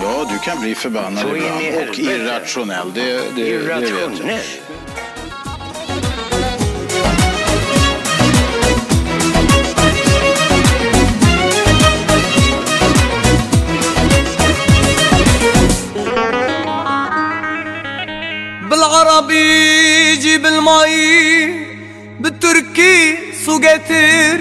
Ja, du kan bli förbannad Så ibland och irrationell. Det, det, irrationell. det vet jag. بالعربي جيب المي Türkiye su getir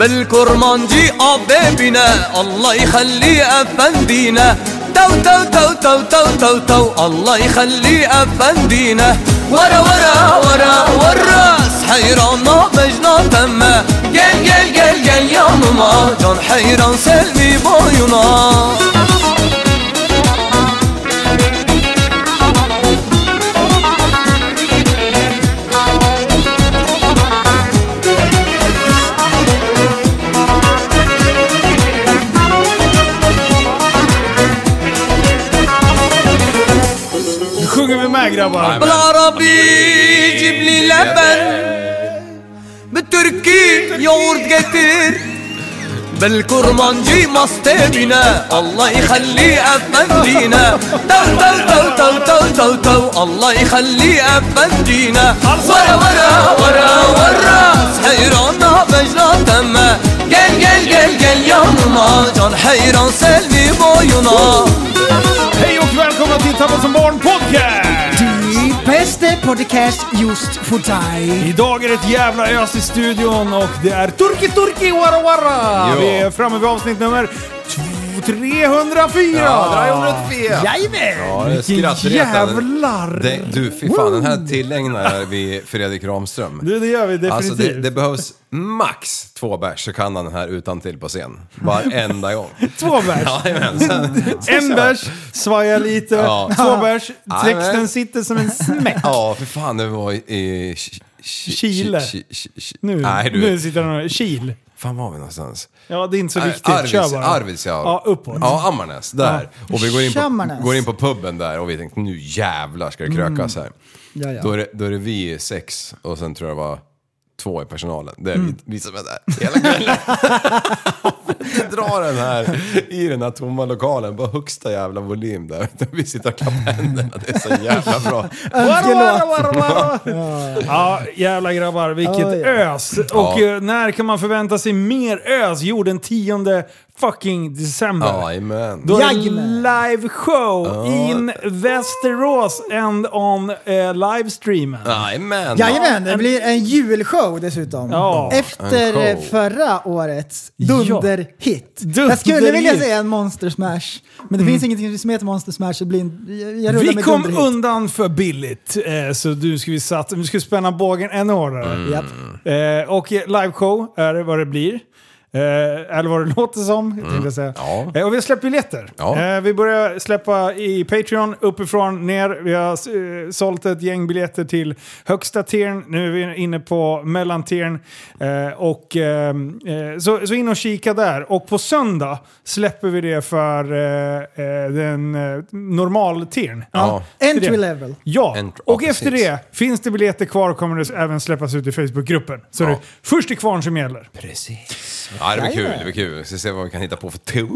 Belkurmancı abimine Allah يخلي efendine Tav tav tav tav tav tav tav Allah يخلي efendine Vara vara vara vara Hayrana mecna pemme Gel gel gel gel yanıma Can hayran selvi boyuna بايونا Nu sjunger vi med grabbar. بالعربي جيب لي لبن بالتركي ياغورت قتير بالكرمانجي مصطبنا الله يخلي افندينا تو تو تو تو تو تو تو الله يخلي افندينا ورا ورا ورا والراس حيرانا مجرى تما قل قل قل قل يا ماما جان حيران سلمي بايونا Hej och välkomna till Tappad som barn podcast! Bästa podcast just för dig. Idag är det ett jävla ös i studion och det är Turki Turki Wara Wara! Ja. Vi är framme vid avsnitt nummer 304! Ja, 304! Jajamän! Ja, Vilken jävlar! Det, du, fy fan, den här tillägnar vi Fredrik Ramström. Du, det gör vi definitivt. Alltså det, det behövs max två bärs så kan han den här utan till på scen. Varenda gång. Två bärs. Jajamensan. En bärs, svaja lite. Ja. Två bärs, texten Jajamän. sitter som en smäck. Ja, för fan det var i... i Ch- Ch- Chile. Ch- Ch- Ch- Nu, Nej du, nu sitter han och... Kil. Fan var vi någonstans? Ja, det är inte så viktigt. Kör Arvids, bara. Arvidsjaur. Ja, uppåt. Ja, Ammarnäs. Där. Och vi går in, på, går in på puben där och vi tänkte nu jävlar ska det krökas här. Ja, ja. Då, är det, då är det vi sex och sen tror jag det var två i personalen. Det är vi, vi som är där hela kvällen. Du drar den här i den här tomma lokalen på högsta jävla volym där. Vi sitter och klappar händerna. Det är så jävla bra. Ja, jävla grabbar, vilket ös! Och eh, när kan man förvänta sig mer ös? Jo, den 10 fucking december. Jajamän. Då är det Jajamän. live show in Västerås and on eh, livestreamen. Jajamän. Jajamän, det blir en julshow dessutom. Ja, Efter show. eh, förra årets dunderhit. Dunderhit. Jag skulle vilja säga en Monster Smash, men det finns ingenting som heter Monster Smash. Det blir en, jag- jag rullar Vi med kom dunderhit. undan för billigt, eh, så du ska vi satsa, vi ska spänna bågen ännu hårdare. Japp. Eh, och eh, liveshow är det vad det blir. Eh, eller vad det låter som, tänkte jag säga. Ja. Eh, och vi släppt biljetter. Ja. Eh, vi börjar släppa i Patreon, uppifrån, ner. Vi har eh, sålt ett gäng biljetter till högsta tiern. Nu är vi inne på mellantiern. Och, så, så in och kika där. Och på söndag släpper vi det för den eh, normaltiern. Ja. Entry det. level. Ja, Ent- och ja, efter det finns det biljetter kvar kommer det även släppas ut i Facebookgruppen. Så det är först till kvarn som gäller. Precis. Ja, det blir kul. Det blir kul. Vi ska se vad vi kan hitta på för tok.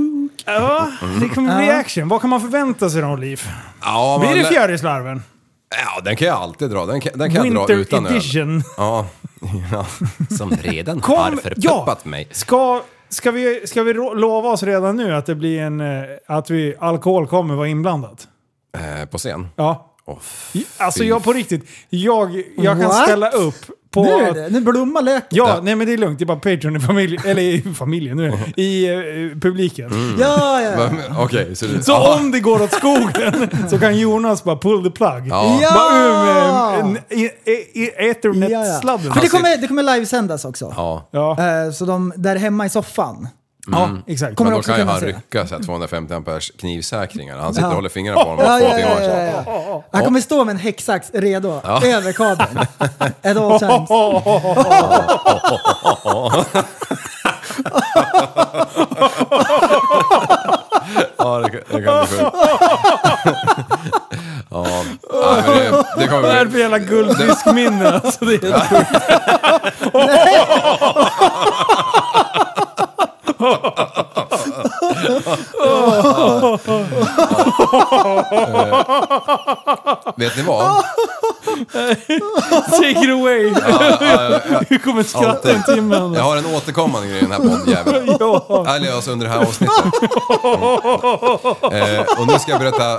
Ja, det kommer bli action. Vad kan man förvänta sig då, Liv? Ja, Blir man det lä- fjärilslarven? Ja, den kan jag alltid dra. Den kan, den kan jag dra Winter utan öl. edition. Ja. ja. Som redan Kom- har förpuppat ja. mig. Ska, ska, vi, ska vi ro- lova oss redan nu att det blir en... eh, Att vi, alkohol kommer vara inblandat? Eh, på scen. Ja. Åh, Alltså fy jag på riktigt, jag, jag kan What? ställa upp på... Nu är det, nu blommar löken. Ja, nej men det är lugnt. Det är bara Patreon i familjen, eller i familjen nu, i eh, publiken. Ja, ja. Va, men, Okej, så du... Så Aha. om det går åt skogen så kan Jonas bara pull the plug. Ja. Ja! Bara ur med en- i- i- i- ethernet-sladden. För det kommer, det kommer livesändas också. Ja, Ja, Eh, Så de där hemma i soffan. Ja exakt. Kommer men då också kan ju kunna han rycka så här 250 amperes knivsäkringar. Han sitter och håller fingrarna på i Ja, två ja, timmar. ja, ja, ja. Han kommer stå med en häcksax redo över kabeln. At all times. Ja, det, kan- det kan bli sjukt. Ja, men det, det Vad är det bli... för jävla guldfiskminne? Alltså, det är helt sjukt. Vet ni vad? Take it away! Vi kommer skratta en timme. Jag har en återkommande grej i den här poddjäveln. Ja. Eller alltså under det här avsnittet. Mm. Eh, och nu ska jag berätta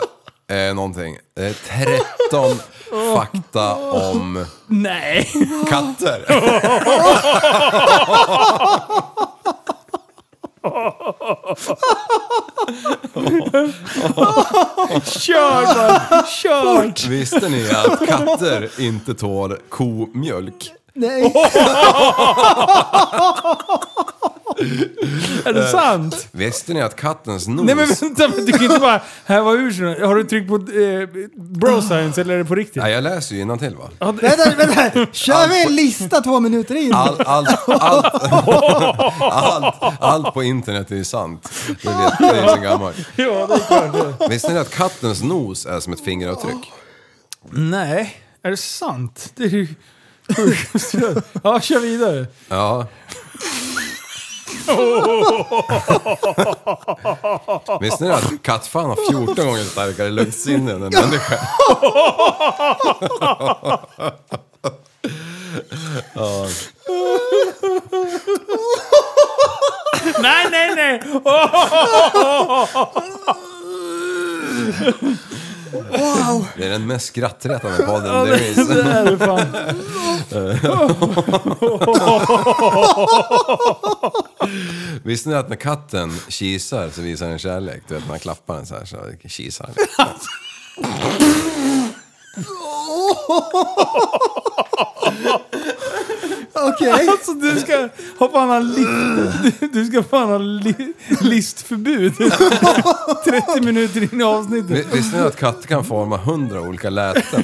eh, någonting. Eh, 13 fakta om Nej! katter. Kör bara! Kör! Visste ni att katter inte tål komjölk? Nej. Är det sant? Visste ni att kattens nos... Nej men vänta, men du kan inte bara här var ur sig. Har du tryckt på eh, bro science eller är det på riktigt? Nej, jag läser ju innantill va? Vänta, vänta. Kör vi en lista två minuter in? All, allt, allt, allt, allt på internet är ju sant. Det vet det är så gammalt. Ja, det är klart det. Visste ni att kattens nos är som ett fingeravtryck? Nej, är det sant? Det är ju. Ja, kör vidare. Ja. Visste ni att kattfan har 14 gånger starkare luktsinne än en människa? Nej, nej, nej! Det är den mest skrattretande podden Ja, there is. det är det fan. Visste ni att när katten kisar så visar den kärlek? Du vet, när man klappar den så här så kisar den. Okej. Alltså du ska ha fan ha li, du ska fan ha li, listförbud. 30 minuter in i avsnittet. Vi- Visste ni att katter kan forma 100 olika läten?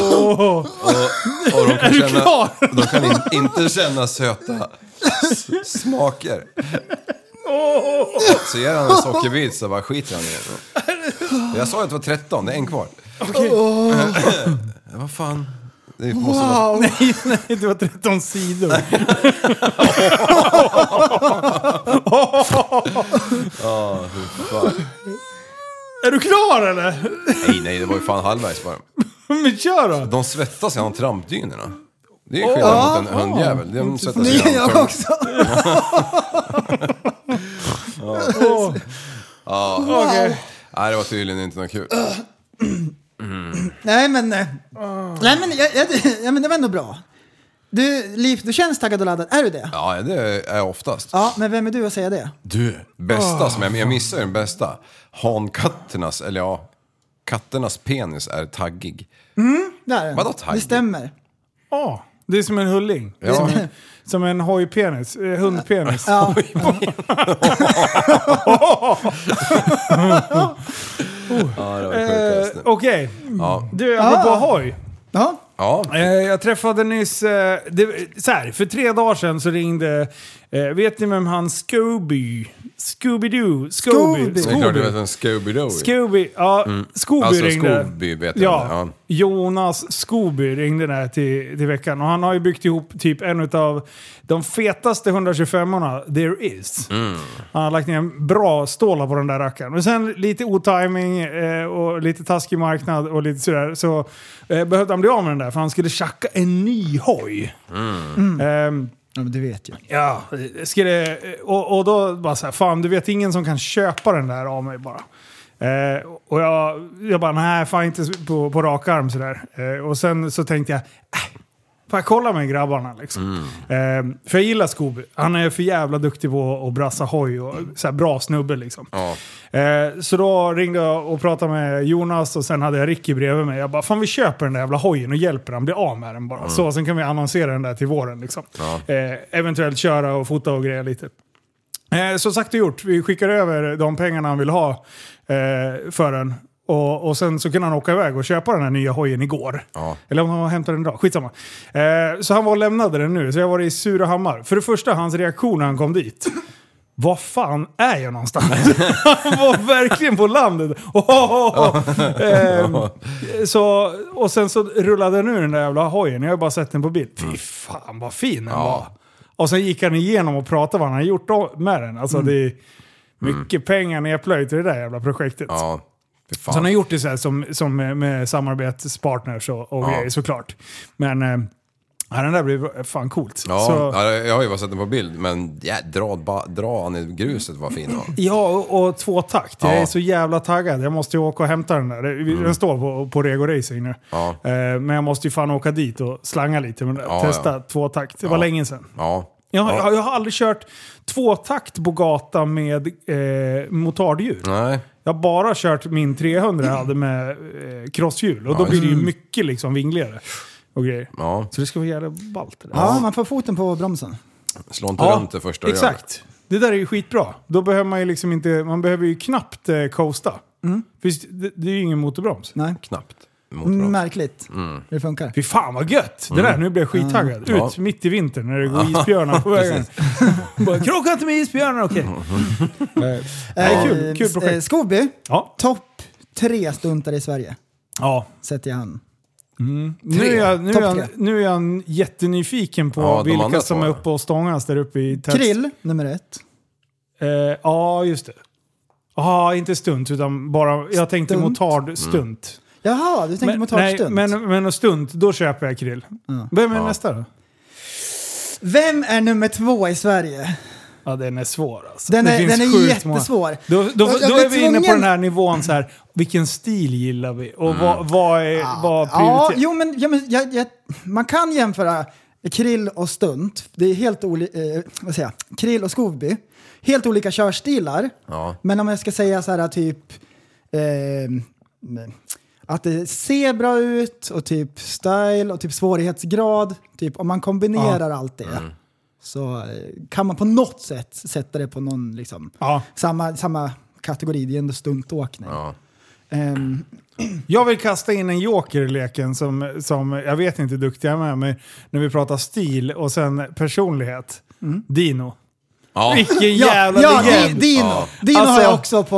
Och, och de kan, du känna, klar? de kan in, inte känna söta s- smaker. Så ger han en sockerbit så bara skiter han i den. Jag sa att det var 13, det är en kvar. Vad fan? Det måste vara... Wow. Nej, nej, det var 13 sidor. Fan. Är du klar eller? Nej, nej, det var ju fan halvvägs bara. Men kör då! De svettas genom trampdynorna. Det är skillnad mot en hundjävel. De svettas Ni genom jag också. Okej. Nej, det var tydligen inte något kul. Nej men, eh, nej, men, jag, jag, ja, men det var ändå bra. Du, Liv, du känns taggad och laddad. Är du det? Ja, det är jag oftast. Ja, men vem är du att säga det? Du, bästa som jag, jag missar den bästa. Hankatternas, eller ja, katternas penis är taggig. Där, Vadå Det taggig? stämmer. Ja, det är som en hulling. Ja. Som, en, som en hojpenis, eh, hundpenis. Ja. Ja, det var Eh, sjukaste. Okej, Ja. du apropå Ah. hoj. ja. Ja, Eh, jag träffade nyss, eh, det, så här, för tre dagar sedan så ringde, eh, vet ni vem han Scooby? Scooby-Doo? Scooby? Scooby. det är klart du vet en Scooby-Doo. Scooby, ja, Scooby Alltså ringde. Scooby vet jag. Ja, Ja. Jonas Scooby ringde där till, till veckan och han har ju byggt ihop typ en av de fetaste 125orna there is. Mm. Han har lagt ner en bra stålar på den där rackaren. Men sen lite otiming eh, och lite taskig marknad och lite sådär så eh, behövde han bli av med den där för han skulle tjacka en ny hoj. Mm. Ehm, Ja, men det vet jag. Ja, ska det, och, och då bara så här, fan du vet ingen som kan köpa den där av mig bara. Eh, och jag, jag bara, nej fan inte på, på rak arm sådär. Eh, och sen så tänkte jag, äh, jag kolla med grabbarna liksom. Eh, för jag gillar Scooby. Han är för jävla duktig på att brassa hoj och så här bra snubbe liksom. Ja. Eh, så då ringde jag och pratade med Jonas och sen hade jag Ricky bredvid mig. Jag bara, fan vi köper den där jävla hojen och hjälper han bli av med den bara. Så sen kan vi annonsera den där till våren liksom. Ja. Eh, eventuellt köra och fota och greja lite. Eh, så sagt och gjort, vi skickar över de pengarna han vill ha eh, för den. Och, och sen så kunde han åka iväg och köpa den här nya hojen igår. Ja. Eller om han hämtade den idag, skitsamma. Eh, så han var och lämnade den nu, så jag var i Surahammar. För det första, hans reaktion när han kom dit. Vad fan är jag någonstans? han var verkligen på landet. Oh, oh, oh. Eh, så, och sen så rullade den ur den där jävla hojen. Jag har bara sett den på bild. Fy fan vad fin den Ja. var. Och sen gick han igenom och pratade vad han hade gjort med den. Alltså det är mycket pengar nedplöjt i det där jävla projektet. Ja, Så han har gjort det så här som, som med, med samarbetspartners och, och Ja. grejer såklart. Men ja, den där blev fan coolt. Ja, Så, ja, jag har ju bara sett den på bild, men ja, dra, ba, dra han i gruset var fin han. ja och, och tvåtakt. Jag Ja. är så jävla taggad. Jag måste ju åka och hämta den där. Det- Den står på, på Rego Racing nu. Ja. Eh, men jag måste ju fan åka dit och slanga lite. Men Ja, testa ja. tvåtakt. Det var länge sedan. Ja. Jag, ja. jag, jag har aldrig kört tvåtakt på gata med eh, motardhjul. Nej. Jag har bara kört min 300 jag hade med eh, crosshjul. Och då Ja, blir det ju mycket liksom vingligare. Och grejer. Ja. Så det ska vara jävla ballt det där. Ja, man får foten på bromsen. Slå inte runt det första du gör. exakt. Det där är ju skitbra. Då behöver man ju liksom inte, man behöver ju knappt eh, coasta. För det, det är ju ingen motorbroms. Nej. Knappt. Mm, Motorbroms. Märkligt. Det funkar. Fy fan vad gött! Det där, nu blir jag skittaggad. Ut Mm. Ja. mitt i vintern när det går isbjörnar på vägen. Bara, Krocka inte med isbjörnar, okej. Eh, Nej, kul, kul Eh, projekt. Scooby, Ja. topp tre stuntare i Sverige. ja. Sätter jag han. Nu är, jag, nu, är jag, nu är jag jättenyfiken på Ja, vilka som är uppe och stångas där uppe i test. Krill, nummer ett. Eh, ja, just det. Ja, inte stunt, utan bara... Jag tänkte Stunt. motard-stunt. Jaha, du tänkte Men, nej, motardstunt. men, men och stunt, då köper jag krill. Vem är nästa då? Vem är nummer två i Sverige? Ja, den är svår alltså. Den Det är, den är jättesvår. Då, då, då blir är vi inne på den här nivån så här. vilken stil gillar vi? Och vad, vad, är, vad Ja, prioriterar jo, men, ja, men jag, jag, man kan jämföra krill och stunt. Det är helt olika, eh, vad säger jag? Krill och Scooby. Helt olika körstilar. Ja. Men om jag ska säga så här typ eh, att det ser bra ut och typ style och typ svårighetsgrad. Typ om man kombinerar allt det så eh, kan man på något sätt sätta det på någon liksom, Ja. samma, samma kategori. Det är ändå stuntåkning. Ja. Ehm, Jag vill kasta in en joker i leken som, som jag vet inte hur duktig jag är med när vi pratar stil och sen personlighet. Dino. Ja. Vilken jävla ja, legend! Di- Dino, Ja. Dino har Alltså- jag också på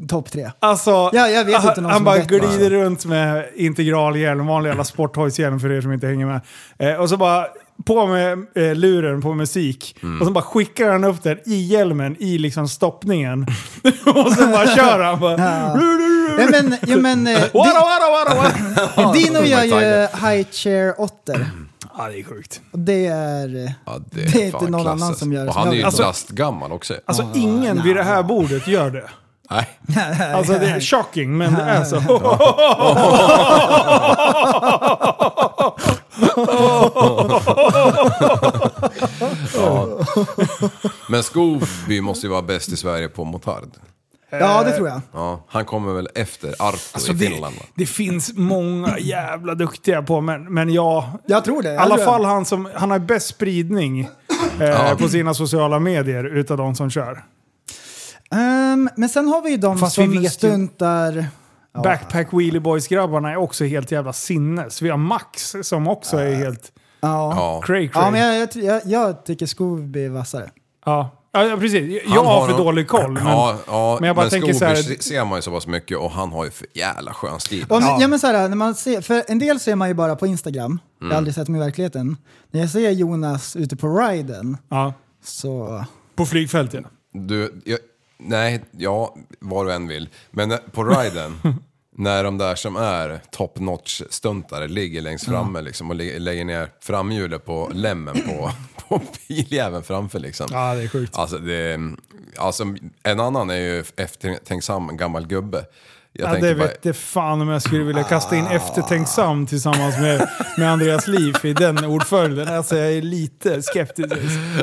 eh, topp tre. Alltså, Ja, jag vet inte han, någon han som bara glider runt med integralhjälm, vanlig jävla sporthojshjälm för er som inte hänger med. Eh, och så bara på med eh, luren på musik. Och så bara skickar han upp den i hjälmen i liksom stoppningen. och så bara kör han. Bara, Ja, men, ja, men, eh, Wada, wada, wada, wada. Di- Dino är gör ju high chair otter. Ja, det är sjukt. Och det är... Ja, Det är inte fan någon klass, annan alltså. som gör det Och som han är jag ju gör. Alltså- lastgammal också. Alltså ingen vid det här bordet gör det. Nej. Alltså det är shocking, men det är så. Men Scooby måste ju vara bäst i Sverige på motard. Ja, det tror jag. Ja, han kommer väl efter Arto Alltså i det, Finland va? det finns många jävla duktiga på, men, men jag... Jag tror det. I alla fall det. han som han har bäst spridning eh, på sina sociala medier utav de som kör. Ehm, men sen har vi ju de Fast som ju- stuntar... Ja. Backpack Wheelie Boys-grabbarna är också helt jävla sinnes. Vi har Max som också är helt Ja. Ja. cray cray. Ja, men jag, jag, jag, jag tycker Scooby är vassare. ja. Ja, precis. Jag Han har för nog- dålig koll. Men, ja, ja, men jag bara tänker Scooby så här- se- ser man ju så pass mycket och han har ju för jävla skön stil. Ja. ja. men så här, när man ser, för en del ser man ju bara på Instagram. Jag Mm. har aldrig sett dem i verkligheten. När jag ser Jonas ute på riden ja. så... På flygfältet. Du, jag, nej, ja, vad du än vill. Men när- på riden, när de där som är top notch stuntare ligger längst framme liksom och lä- lägger ner framhjulet på lämmen på, på biljäveln framför liksom. Ja, det är sjukt. Alltså, det, alltså, en annan är ju eftertänksam gammal gubbe. Jag Ja, det bara- vet fan om jag skulle vilja kasta in eftertänksam tillsammans med, med Andreas Liv i den ordföljden. Alltså jag är lite skeptisk.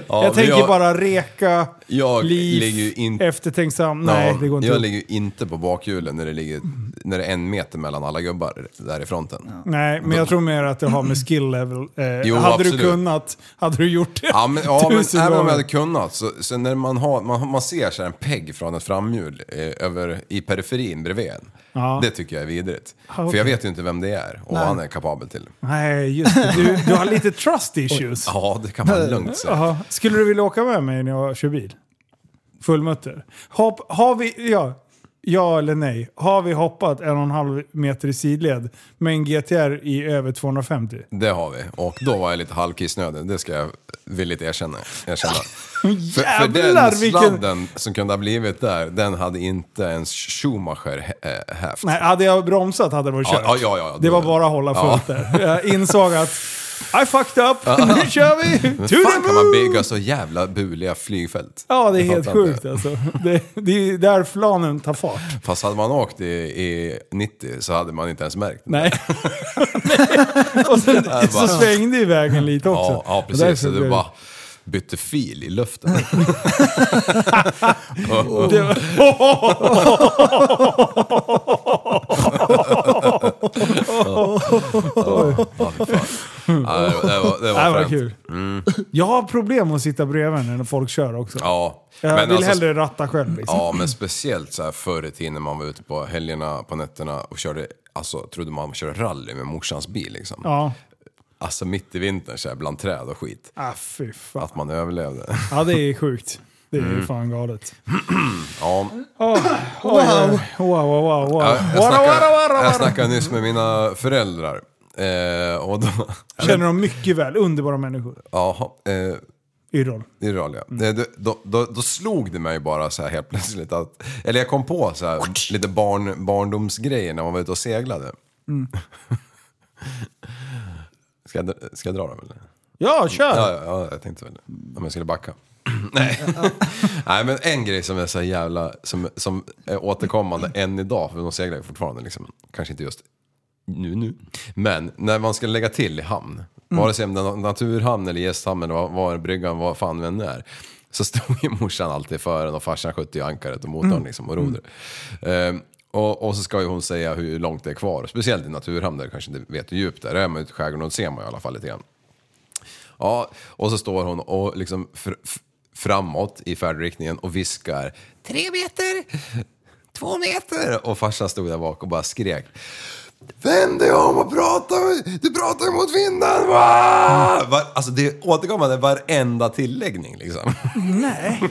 Ja, jag tänker jag- bara reka, Jag Liv, in- eftertänksam. Nej, Ja, det går inte jag upp. ligger ju inte på bakhjulen när det, ligger, när det är en meter mellan alla gubbar där i fronten. Nej, men jag tror mer att det har med skill level. Eh, Jo, hade absolut. du kunnat, hade du gjort det. Ja, men, ja, men även om jag hade kunnat, så, så när man, har, man, man ser så här en pegg från ett framhjul eh, över, i periferin bredvid en. Ja. Det tycker jag är vidrigt. okej. För jag vet ju inte vem det är och vad han är kapabel till. Nej, just det. Du, du har lite trust issues. Ja, det kan man lugnt säga. Skulle du vilja åka med mig när jag kör bil? Fullmutter. Hopp, har vi, ja, ja eller nej. Har vi hoppat en och en halv meter i sidled med en GTR i över 250? Det har vi. Och då var jag lite halvkissnödig, det ska jag villigt erkänna. erkänna. För, för den Jävlar, vilken- sladden som kunde ha blivit där, den hade inte ens Schumacher äh, hävt. Nej, hade jag bromsat hade det varit kört. ja, ja, ja, det var bara att hålla fullt där. Jag insåg att I fucked up, nu kör vi! Men To fan the kan man bygga så jävla buliga flygfält? Ja, det är helt sjukt alltså. Det, det är där planen tar fart. Fast hade man åkt i, i 90 så hade man inte ens märkt det. Nej. och sen, bara- så svängde ju vägen lite också. Ja, ja precis. Så du det- bara bytte fil i luften. Det var- Ja, det, var- det var, det kul. Jag har problem att sitta bredvid när folk kör också. Ja. Jag Men vill alltså, hellre ratta själv liksom. Ja, men speciellt så här förr i tiden när man var ute på helgerna, på nätterna och körde, alltså trodde man körde rally med morsans bil liksom. Ja. Alltså mitt i vintern så här, bland träd och skit. Ah, fy fan. Att man överlevde. Ja, det är sjukt. Det är Mm. fan galet. Ja. Oj, oj. Wow, wow, wow. wow. Jag, jag, snackade nyss med mina föräldrar. Eh, och då, Känner dem mycket väl. Underbara människor. jaha, eh, Yrrol. Yrrol ja. Det- det- Då, då, då slog det mig bara så här helt plötsligt att, eller jag kom på så här, lite barn, barndomsgrejer när man var ute och seglade. ska, jag, ska jag dra dem eller? Ja, kör! Ja, ja, ja, jag tänkte väl om jag skulle backa. Nej. Nej, men en grej som är så jävla, som, som är återkommande än idag, för de seglar ju fortfarande liksom, kanske inte just nu nu. Men när man ska lägga till i hamn, vare sig om det är naturhamn eller gästhamn eller var, var bryggan, vad fan än är. Så stod ju morsan alltid för en och farsan skötte ju ankaret och motorn liksom och rodret. Ehm, och, och så ska ju hon säga hur långt det är kvar, speciellt i naturhamn där du kanske inte vet hur djupt det är. Är man ute i skärgården ser man i alla fall lite grann. Ja, och så står hon och liksom fr- framåt i färdriktningen och viskar tre meter, två meter. Och farsan stod där bak och bara skrek. Vänd dig om och prata, du pratar mot vinden! Va? Var, alltså det är återkommande varenda tilläggning liksom. Nej.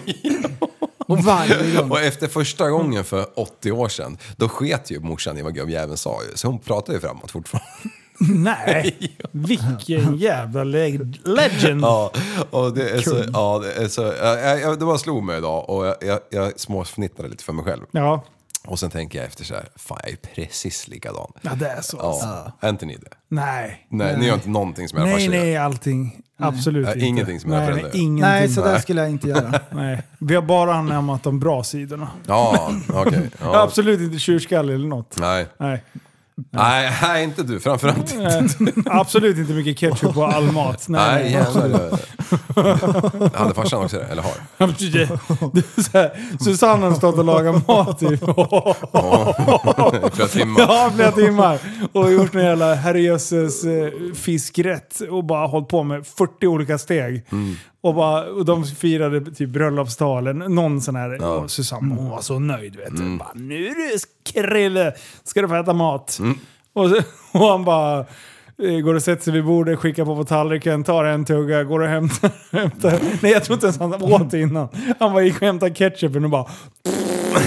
Varje gång. Och efter första gången för 80 år sedan, då sket ju morsan i vad gubbjäveln sa ju. Så hon pratar ju framåt fortfarande. Nej, vilken jävla leg- legend. Ja, och det är så, ja, det är så, jag, jag, det bara slog mig idag och jag, jag, jag småfnittrade lite för mig själv. Ja, Och sen tänker jag efter så här, fan jag är precis likadan. ja det är så. alltså. Ja, är inte ni det? Nej. Nej, ni gör inte någonting som era Nej, gör. nej, allting. Absolut Ja, inte. ingenting som era nej, föräldrar nej, gör. Nej, så där skulle jag inte göra. Nej. Vi har bara anammat de bra sidorna. Ja, okej. Är Ja. absolut inte tjurskalle eller något. Nej. Nej. Nej, nej, inte du. Framförallt inte. Eh, absolut inte mycket ketchup på all mat. Nej, Nej, jävlar. Hade farsan också det? Eller har? Det, det är så här, Susanne har stått och lagat mat i I flera timmar. ja, flera timmar. Och gjort en jävla herrejösses eh, fiskrätt. Och bara hållit på med 40 olika steg. Och, bara, och de firade typ bröllopstalen. Någon sån här. Och Susanne hon var så nöjd vet du. Bara, nu det Krille, ska du få äta mat. Och, så, och han bara eh, går och sätter sig vid bordet, skickar på på tallriken, tar en tugga, går och hämtar, hämtar. Nej jag tror inte ens han åt innan. Han bara gick och hämtade ketchupen och bara bara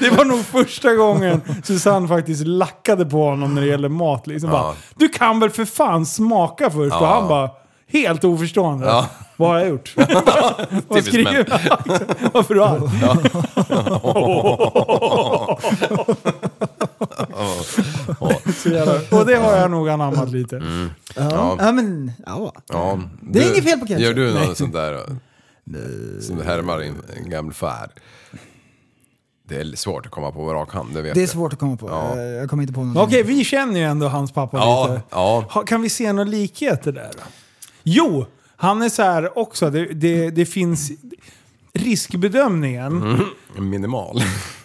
Det var nog första gången Susanne faktiskt lackade på honom när det gäller mat. Liksom bara, du kan väl för fan smaka först? Och han bara, helt oförstående. Ja. Vad har jag gjort? Vad skriver Varför är du jävla- Och det har jag nog anammat lite. Ja, Ja. ja men ja. Ja, Det är inget fel på ketchup. Gör du något sånt där? Som härmar en, en gammal fär? Det är svårt att komma på på rak hand, det vet Det är jag. svårt att komma på. Ja. Eh, Jag kommer inte på. Men Okej, vi känner ju ändå hans pappa Ja, lite. ja. Ha, kan vi se några likheter där då? Jo, han är så här också. Det, det, det finns riskbedömningen. Minimal.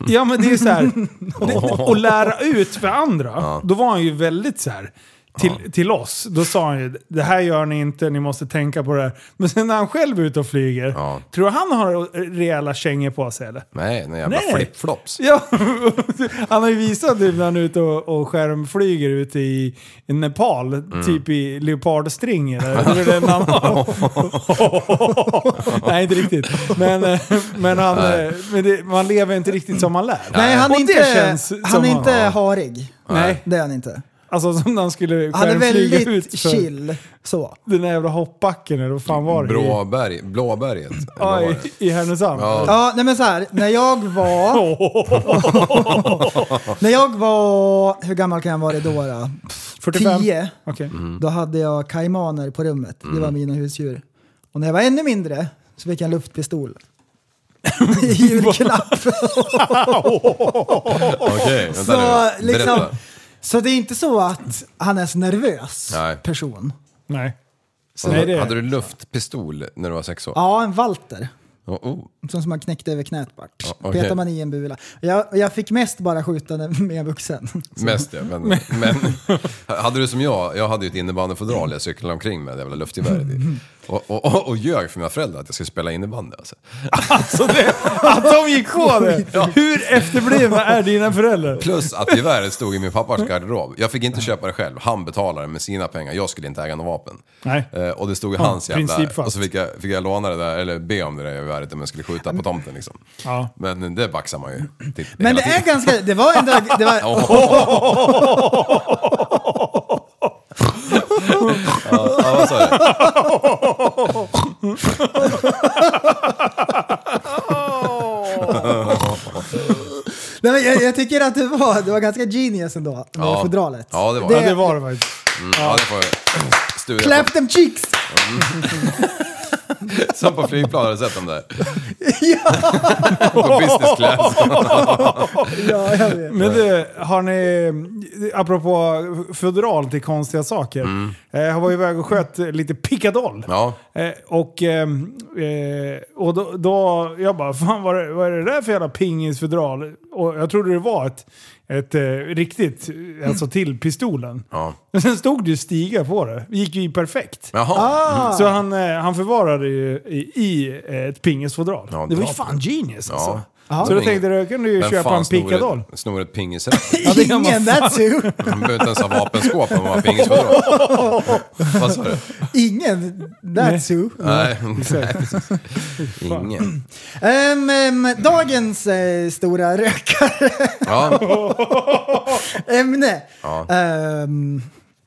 Ja men det är så här. Det, att lära ut för andra. Då var han ju väldigt så här. Till, till oss, då sa han ju det här gör ni inte, ni måste tänka på det här. Men sen när han själv är ute och flyger, Ja. tror han har rejäla kängor på sig eller? Nej, en jävla Nej. flipflops. Ja, han har ju visat typ när han är ute och, och skärmflyger ute i, i Nepal, Mm. typ i leopardstring eller hur är det en annan? Nej, inte riktigt. Men, eh, men, han, eh, men det, man lever inte riktigt som man lär. Nej, han är inte, det känns han är inte han- harig. Nej. Det är han inte. Alltså som när han skulle Han är väldigt ut för chill. Så. den där jävla hoppbacken eller vad fan var det? I- Blåberg, Blåberget. eller vad var det? i Härnösand. Ja. Ja, nej men så här. När jag var... när jag var... Hur gammal kan jag vara då? då? 45? 10. Okej. Då hade jag kaimaner på rummet. Det var mina husdjur. Och när jag var ännu mindre så fick jag en luftpistol. I julklapp. Okej, vänta så, nu. liksom, Berätta. Så det är inte så att han är så nervös Nej. person. Nej. Så, Nej, det- Hade du luftpistol när du var sex år? Ja, en Walter. Oh, oh. Som som man knäckte över knät bara. Ja, okej. Petar man i en bula. Jag, jag fick mest bara skjuta med en vuxen. Mest ja, men, men hade du som jag, jag hade ju ett innebandyfodral jag cyklade omkring med, det jävla luftgeväret. Och, och, och, och ljög för mina föräldrar att jag skulle spela innebandy alltså. Alltså det, att de gick på det! Hur efterblivna är dina föräldrar? Plus att geväret stod i min pappas garderob. Jag fick inte köpa det själv, han betalade med sina pengar, jag skulle inte äga något vapen. Nej. Eh, och det stod i Ja, hans jävla... principfast. Och så fick jag, fick jag låna det där, eller be om det där geväret om jag skulle skjuta på tomten liksom. Ja. Men det baxar man ju. Typ, Men det hela är tiden. ganska, det var ändå, det var, Ja, vad sa du? nej, men jag, jag tycker att det var, det var ganska genius ändå med Ja. fodralet. Ja, det var Ja, det. det var det faktiskt. Mm, ja, det får jag studera Clap them cheeks! Som på flygplan, har du sett dem där? på business class. Ja, jag vet. Men du, har ni, apropå fodral till konstiga saker. Eh, jag var iväg och sköt lite pickadoll. Ja, Eh, och eh, och då, då, jag bara, fan vad är, vad är det där för jävla pingisfodral? Och jag trodde det var ett, ett eh, riktigt, alltså till pistolen. ja. Men sen stod det ju stiga på det. Det gick ju perfekt. Jaha. Ah. Så han, eh, han förvarade ju i, i eh, ett pingisfodral. Ja, det var ju fan genius alltså. Ja. Så då tänkte då kan du ju Vem köpa en pickadoll. ett- Snor ett pingisrätt? Ja, det kan man Ingen, fan. that's who. Man behöver inte ens ha vapenskåp om man har pingisfodral. Vad sa du? Ingen, that's who. Nej, Exakt. ingen. Ehm, ehm, dagens eh, stora rökarämne. Ja, Ja. Ehm,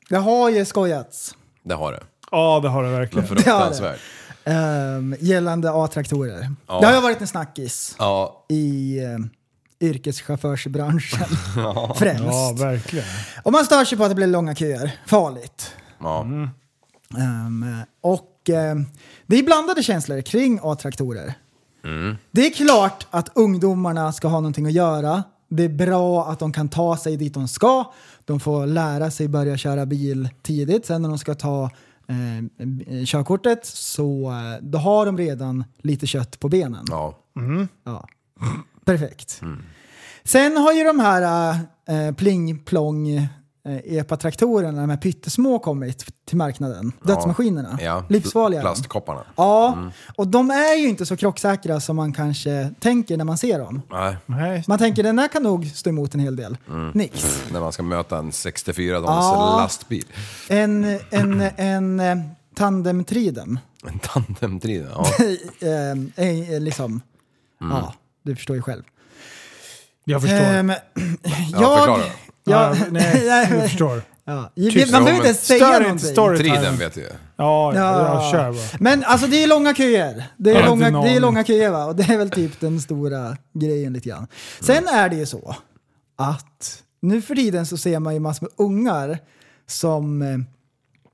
det har ju skojats det har det. Ja, det har det verkligen. Fruktansvärt. Ehm, gällande A-traktorer. Ja. Det har ju varit en snackis Ja, i um, yrkeschaufförsbranschen främst. Ja, verkligen. Och man stör sig på att det blir långa köer. Farligt. ja. Ehm, och ehm, det är blandade känslor kring A-traktorer. Mm. Det är klart att ungdomarna ska ha någonting att göra. Det är bra att de kan ta sig dit de ska. De får lära sig börja köra bil tidigt. Sen när de ska ta eh, körkortet så eh, då har de redan lite kött på benen. ja. Ja. Perfekt. Sen har ju de här äh, pling-plong äh, epa-traktorerna, de här pyttesmå, kommit till marknaden. Dödsmaskinerna. ja. Livsfarliga. Plastkopparna. Ja, och de är ju inte så krocksäkra som man kanske tänker när man ser dem. Nej. Man tänker den här kan nog stå emot en hel del. Nix. när man ska möta en 64 tons Ja. lastbil. En, en, en, eh, tandemtridem. En tandemdriven, ja. eh, eh, liksom. Ja, du förstår ju själv. Jag förstår. Ehm, Ja, ja, jag, nej, jag förstår. Ja. Man Ja, behöver inte säga Stör inte någonting. storytime. Triden vet ju. Ja, ja, Ja. kör bara. Men alltså det är långa köer. Det är, Jag har långa, det är långa köer va? Och det är väl typ den stora grejen lite grann. Sen är det ju så att nu för tiden så ser man ju massor med ungar som eh,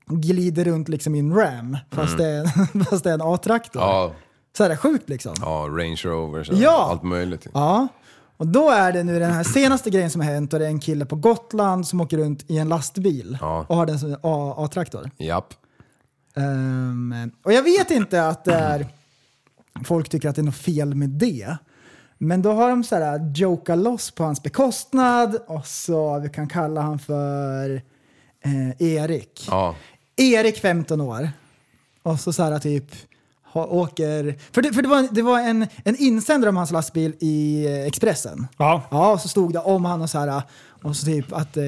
glider runt liksom i en ram fast, det, är, en- fast det är en A-traktor. Ja, Så är det sjukt liksom. ja Range Rover, så Ja. allt möjligt. Ja, och då är det nu den här senaste grejen som har hänt och det är en kille på Gotland som åker runt i en lastbil Ja. och har den som A-traktor. Japp. Ehm, och jag vet inte att det är, folk tycker att det är något fel med det. Men då har de så här joka loss på hans bekostnad och så vi kan kalla han för eh, Erik. Ja. Erik 15 år. Och så så här typ ha, åker... För det, för det var, det var en, en insändare om hans lastbil i eh, Expressen. Ja. Ja, så stod det om han och så här och så typ att eh,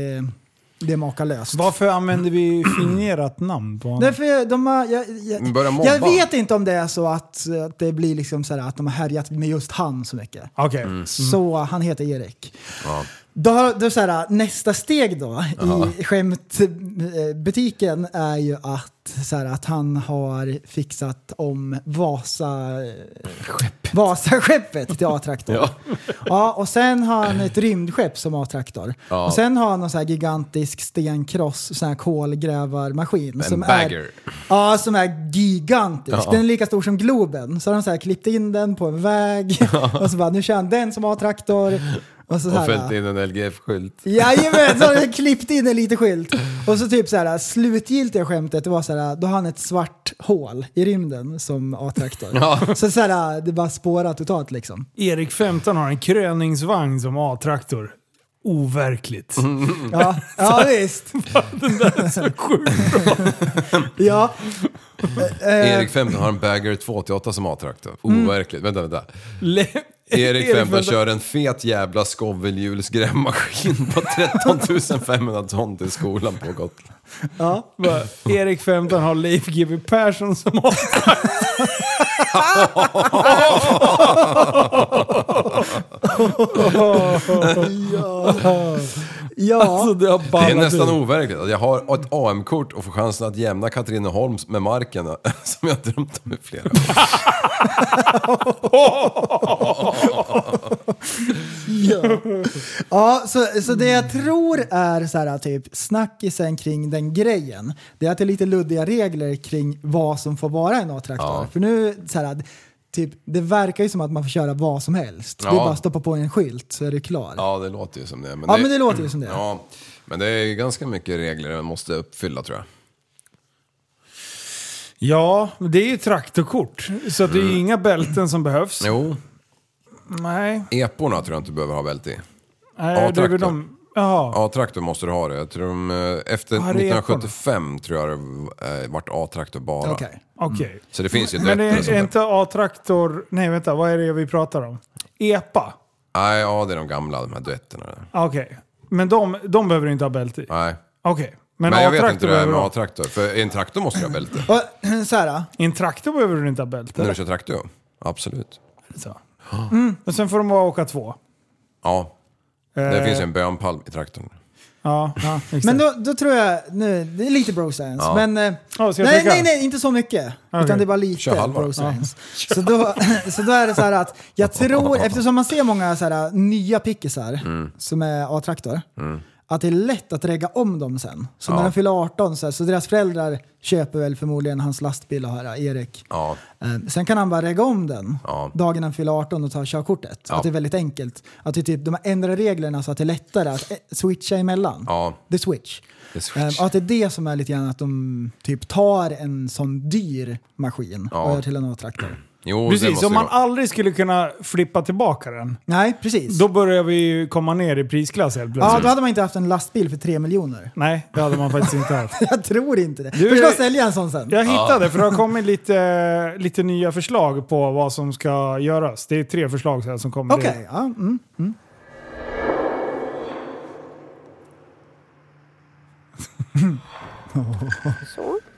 det är makalöst. Varför använder vi fingerat namn på honom? Därför de har, jag, jag, Börjar mobba. jag vet inte om det är så att, att det blir liksom så här, att de har härjat med just han så mycket. Okej. Så han heter Erik. Ja. Då, då så här, nästa steg då i skämtbutiken är ju att, så här, att han har fixat om Vasa, Vasaskeppet till A-traktor. Ja. Ja, och sen har han ett rymdskepp som A-traktor. Ja. Och sen har han en så här gigantisk stenkross, sån här kolgrävarmaskin. En som bagger. Är, ja, som är gigantisk. Ja. Den är lika stor som Globen. Så har de så här klippt in den på en väg och så bara, nu kör han den som A-traktor. Och så, så Och här, fällt in en LGF-skylt. Jajamän, så har de klippt in en liten skylt. Och så typ så här, slutgiltiga skämtet, det var så här, då har han ett svart hål i rymden som A-traktor. Ja. Så, så här, det bara spårar totalt liksom. Erik 15 har en kröningsvagn som A-traktor. Overkligt. Ja, ja visst. Ja. Eh, Erik 15 har en Bagger 288 som A-traktor. Overkligt. Vänta, vänta. Le- Erik 15 kör en fet jävla skovelhjulsgrävmaskin på 13 500 ton till skolan på Gotland. ja. Va? Erik 15 har Leif GW Persson som. Ja. Alltså det har Det är nästan overkligt att jag har ett AM-kort och får chansen att jämna Katrineholm med marken som jag drömt om i flera år. Ja, så, så det jag tror är så här, typ snackisen kring den grejen, det är att det är lite luddiga regler kring vad som får vara en A-traktor. Ja. För nu, så här, typ, det verkar ju som att man får köra vad som helst. Det är Ja. bara att stoppa på en skylt så är du klar. Ja, Ja, det låter ju som det. Men men det låter ju som det. Ja, men det är ju ganska mycket regler man måste uppfylla tror jag. Ja, men det är ju traktorkort. Så det är ju inga bälten som behövs. Jo, Nej. eporna tror jag inte du behöver ha bälte i. Nej det är A-traktor. väl de... Jaha. A-traktor måste du ha det. Jag tror de, eh, efter är 1975 tror jag det eh, vart A-traktor bara. Okej. Okej. Så det finns ju Men det är där. inte A-traktor... Nej vänta, vad är det vi pratar om? EPA? Nej, ja det är de gamla, de här duetterna. Okej. Men de, de behöver du inte ha bälte i? Nej. Okej. Men, Men, jag vet inte hur det är med. A-traktor. För i en traktor måste du ha bälte. Så här, I en traktor behöver du inte ha bälte. När du kör traktor? Absolut. Så. Mm. Och sen får de bara åka två. Ja, det Eh, finns ju en bönpalm i traktorn. Ja, ja exakt. men då, då tror jag, nu, det är lite bro science, Ja. men eh, Ja, ska jag nej, trycka? nej, nej, inte så mycket. Utan det är bara lite halva. bro science. Så, då, så då är det så här att jag tror, eftersom man ser många så här, nya pickisar Mm. som är A-traktor, att det är lätt att regga om dem sen. Så när Ja. de fyller 18 så, här, så deras föräldrar köper väl förmodligen hans lastbil och här, Erik. Ja, Eh, Sen kan han bara regga om den Ja. dagen han fyller 18 och tar körkortet. Ja. Att det är väldigt enkelt. Att det typ, de ändrar reglerna så att det är lättare att eh, switcha emellan. ja. The switch. The switch. Eh, och att det är det som är lite grann att de typ tar en sån dyr maskin och gör till en A-traktor. Jo, Precis, om man vara. aldrig skulle kunna flippa tillbaka den, Nej, precis. då börjar vi ju komma ner i prisklass helt ja, plötsligt. då hade man inte haft en lastbil för 3 miljoner. Nej, det hade man faktiskt inte haft. Jag tror inte det. Du- ska sälja en sån sen. Jag hittade, för det har kommit lite, lite nya förslag på vad som ska göras. Det är tre förslag så här som kommer. Okej, ja. Mm. Vilket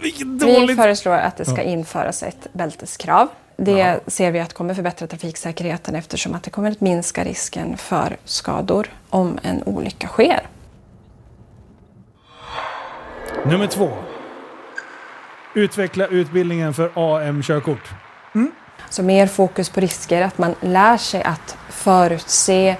Vi föreslår att det ska införas ett bälteskrav. Det ser vi att kommer förbättra trafiksäkerheten eftersom att det kommer att minska risken för skador om en olycka sker. Nummer två. Utveckla utbildningen för AM-körkort. Så mer fokus på risker, att man lär sig att förutse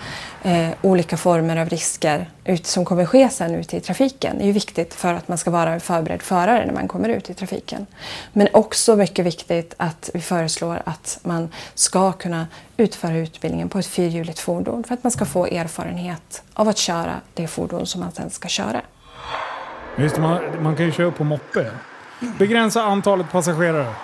eh, olika former av risker ut, som kommer ske sen ute i trafiken. Det är ju viktigt för att man ska vara en förberedd förare när man kommer ut i trafiken. Men också mycket viktigt att vi föreslår att man ska kunna utföra utbildningen på ett fyrhjuligt fordon för att man ska få erfarenhet av att köra det fordon som man sen ska köra. Just man, man kan ju köra på moppe. Begränsa antalet passagerare.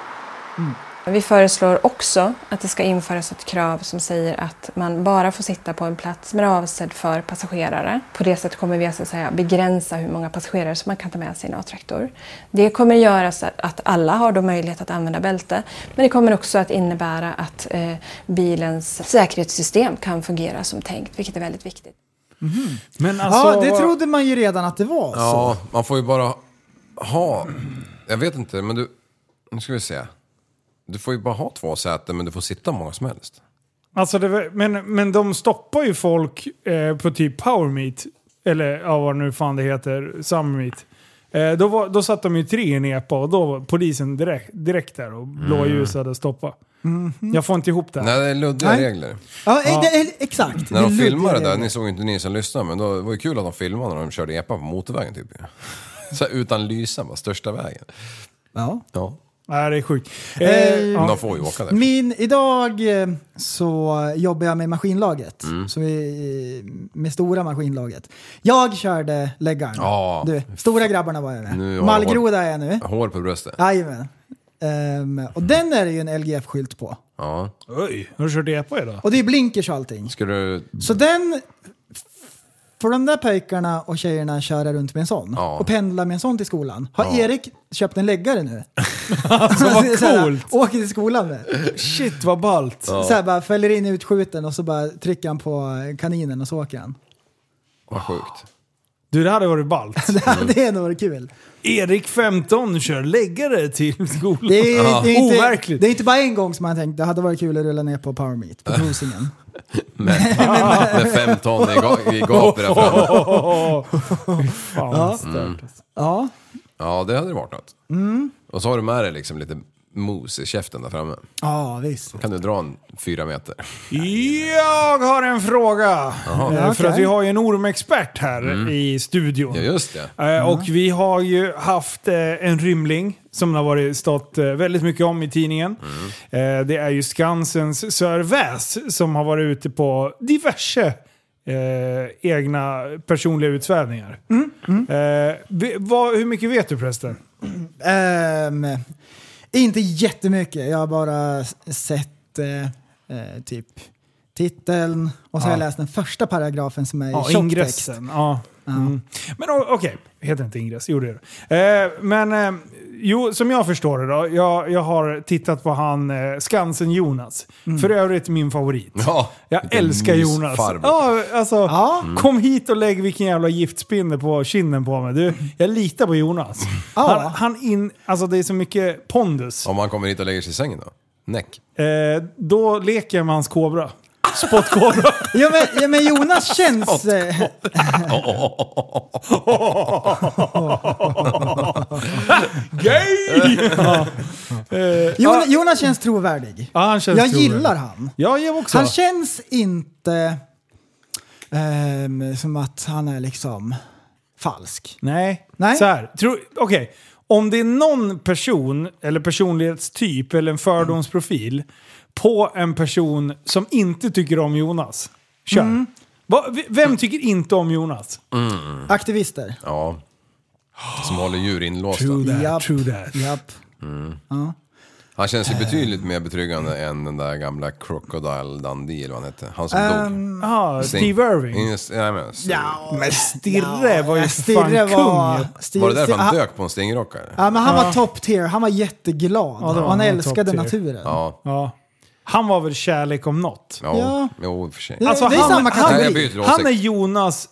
Mm. Vi föreslår också att det ska införas ett krav som säger att man bara får sitta på en plats som är avsedd för passagerare. På det sättet kommer vi alltså säga begränsa hur många passagerare som man kan ta med sig i en A-traktor. Det kommer göra så att alla har då möjlighet att använda bälte. Men det kommer också att innebära att eh, bilens säkerhetssystem kan fungera som tänkt, vilket är väldigt viktigt. Men alltså, ja, det trodde man ju redan att det var så. Ja, man får ju bara ha... Jag vet inte, men du... Nu ska vi se. Du får ju bara ha två säten, men du får sitta många som helst. Alltså det, men, men de stoppar ju folk eh, på typ Power Meet. Eller ja, vad nu fan det heter. Summer Meet. Eh, då, var, då satt de ju tre i en epa och då var polisen direkt, direkt där och blåljusade och stoppade. Jag får inte ihop det. här. Nej, det är luddiga Nej. regler. Ja, eh, det exakt. När Det de filmade det där, regler. ni såg inte ni som lyssnade, men då, det var ju kul att de filmade när de körde epa på motorvägen typ. Så här, utan lysa, bara största vägen. Ja. Ja, Nej, det är sjukt. Eh, Eh, ja. de får ju åka där. Min, idag eh, så jobbar jag med maskinlaget. Mm. Så vi, med stora maskinlaget. Jag körde läggaren. Ja. Du, stora grabbarna var jag med. Mallgroda är jag nu. Hår på bröstet. Jajamän. Ehm, och den är det ju en LGF-skylt på. Ja. Oj, har du kört epa idag? Och det är blinkers och allting. Ska du... Så den... Får de där pojkarna och tjejerna köra runt med en sån Ja. och pendla med en sån till skolan. Har Ja. Erik köpt en läggare nu? Alltså vad Så här, coolt! Åker till skolan med. Shit vad ballt! Så här bara fäller in utskjuten och så bara trycker han på kaninen och så åker han. Vad sjukt. Du, det hade varit ballt. Det hade nog varit kul. Erik 15 kör läggare till skolan. Det är, det, är inte, Overkligt. det är inte bara en gång som man tänkt det hade varit kul att rulla ner på Power Meet på Rosingen. Med, med fem ton i, ga- i gap där framme. Fan vad stört. Ja, Ja, det hade det varit något. Mm. Och så har du med dig liksom lite mos i käften där framme. ja visst. kan du dra en fyra meter. Jag har en fråga. Eh, För Okej. att vi har ju en ormexpert här i studion. Ja, just det. Eh, Och vi har ju haft eh, en rymling som det har varit stått eh, väldigt mycket om i tidningen. Eh, Det är ju Skansens Sir Väs som har varit ute på diverse eh, egna personliga utsvävningar. Eh, vi- vad, hur mycket vet du förresten? Ehm, inte jättemycket, jag har bara sett eh, eh, typ titeln och så har jag läst den första paragrafen som är i Ja, tjocktext. ingressen. Ja. Mm. Men okej, heter inte ingress? Gör det. Eh, men eh, jo, som jag förstår det då. Jag, jag har tittat på han eh, Skansen-Jonas. För övrigt min favorit. Ja, Jag älskar Jonas. Ja, alltså, Ja. Kom hit och lägg vilken jävla giftspinne på kinden på mig. Du, jag litar på Jonas. Ja. Han, han in, alltså det är så mycket pondus. Om man kommer hit och lägger sig i sängen då? Näck. Eh, då leker jag med hans kobra. Spottkobra. Ja men, ja, men Jonas känns... Eh, Gay! ja. Eh, Jonas, känns trovärdig. ja, han känns Jag trovärdig. gillar han. Ja, jag också. Han känns inte ehm, som att han är liksom falsk. Nej. Nej. Så här. Tro, Okej. Om det är någon person, eller personlighetstyp, eller en fördomsprofil på en person som inte tycker om Jonas. Kör. Mm. Va, vem tycker inte om Jonas? Aktivister. Ja. Som håller djur inlåsta. True that, Japp. true that. Japp. Han känns ju betydligt mer betryggande än den där gamla Crocodile Dundee eller vad han hette. Han som Ehm, dog. Ah. Steve Irving. Ingen- Nej, men, Ja, Men Stirre var ju Stirre fan var... kung. Stirre, Var det därför han han, dök på en stingrockare? ja, men han var top tier, han var jätteglad. Ja, var han han, älskade naturen. Ja. Han var väl kärlek om något. Ja. Ja. Jo, i och för sig. Alltså, det är han, samma han, kategori. Jag byter han är. Jonas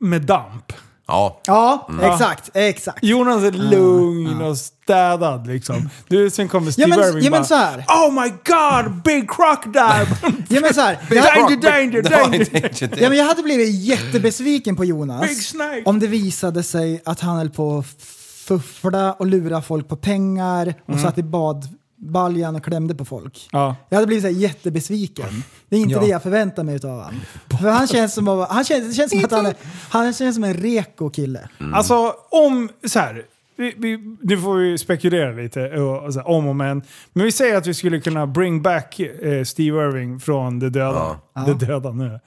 med damp. Ja. Ja, Mm. exakt, exakt. Jonas är lugn och städad liksom. Du, sen kommer Steve Ja, men- Irving ja, men bara så här. Oh my god, big crocodile! Ja men så här, danger, jag, danger, danger! ja, men jag hade blivit jättebesviken på Jonas Big snake. om det visade sig att han höll på att fuffla och lura folk på pengar och Mm. satt i bad, baljan och klämde på folk. Ja. Jag hade blivit så här jättebesviken. Det är inte Ja. det jag förväntar mig av honom. För han känns som, han känns, det känns som att han är, han känns som en reko kille. Alltså om, så här. Vi, vi, nu får vi spekulera lite och, och så om och men. Men vi säger att vi skulle kunna bring back eh, Steve Irving från de döda. De döda nu.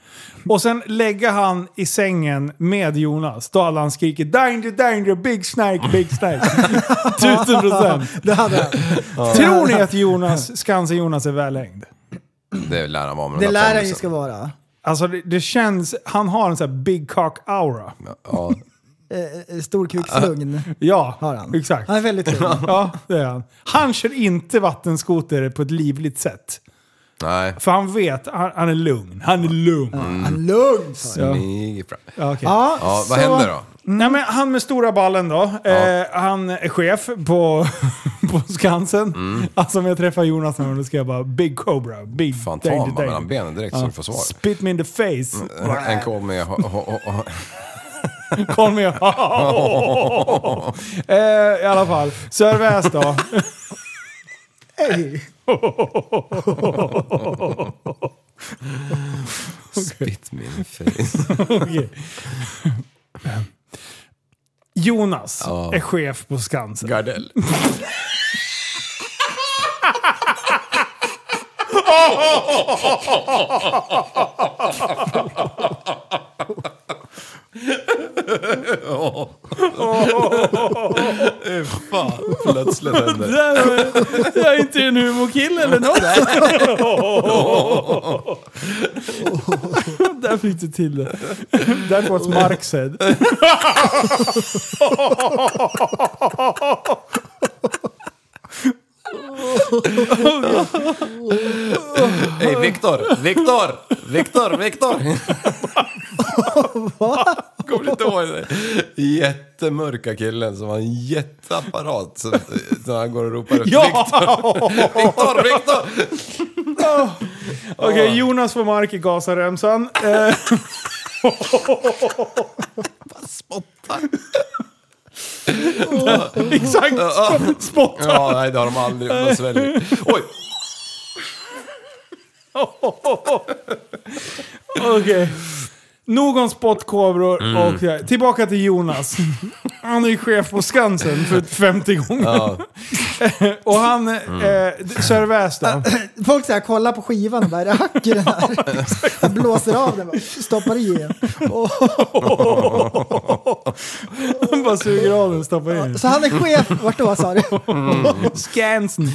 Och sen lägga han i sängen med Jonas. Då hade han skrikit danger, danger, big snake, big snake. Tusen procent. Det hade han. Tror ni att Jonas, Skansen-Jonas är välhängd? Det lär han vara Det lär han ju ska vara. Alltså det, det känns, han har en sån här big cock aura. Ja, Eh, Storkukslugn Ja, har han. exakt. Han är väldigt lugn. Ja, det är han. Han kör inte vattenskoter på ett livligt sätt. nej. För han vet, han, han är lugn. Han är lugn. Han är lugn. sa jag. Smyger fram. Ja, okej. Ja, Ja, vad så- händer då? Nej, men han med stora ballen då. Eh, han är chef på, på Skansen. Alltså om jag träffar Jonas nu, då ska jag bara Big Cobra. Big Fan, ta danger, honom mellan benen direkt så du får svar. Spit me in the face. En kom med... ho- ho- ho- Kom med. eh, I alla fall. Sörväs då. Hej. Spit me in the face. Okej. Jonas Ja. är chef på Skansen. Gardell. Fan, plötsligt händer det. Jag är inte en humorkille eller något. Där fick du till det. That was Mark said. Hej Viktor! Viktor! Viktor! Viktor! Kommer inte ihåg det? Jättemörka killen som har en jätteapparat. Så, så han går och ropar efter Viktor. Viktor! Viktor! Okej, Jonas får Mark i gasaremsan. Eh, Spottar. exakt! Spottar! Ja, nej det har de aldrig. De sväljer. Oj! Okej. Nog om spottkobror och eh, tillbaka till Jonas. Han är ju chef på Skansen för 50 gånger. Ja. Och han, eh, Sörväs då. Folk så här, kollar på skivan och bara, är det hack i den här? Jag blåser av den bara, stoppar i igen. Han bara suger av den och stoppar in. så han är chef, vart då sa du? Skansen.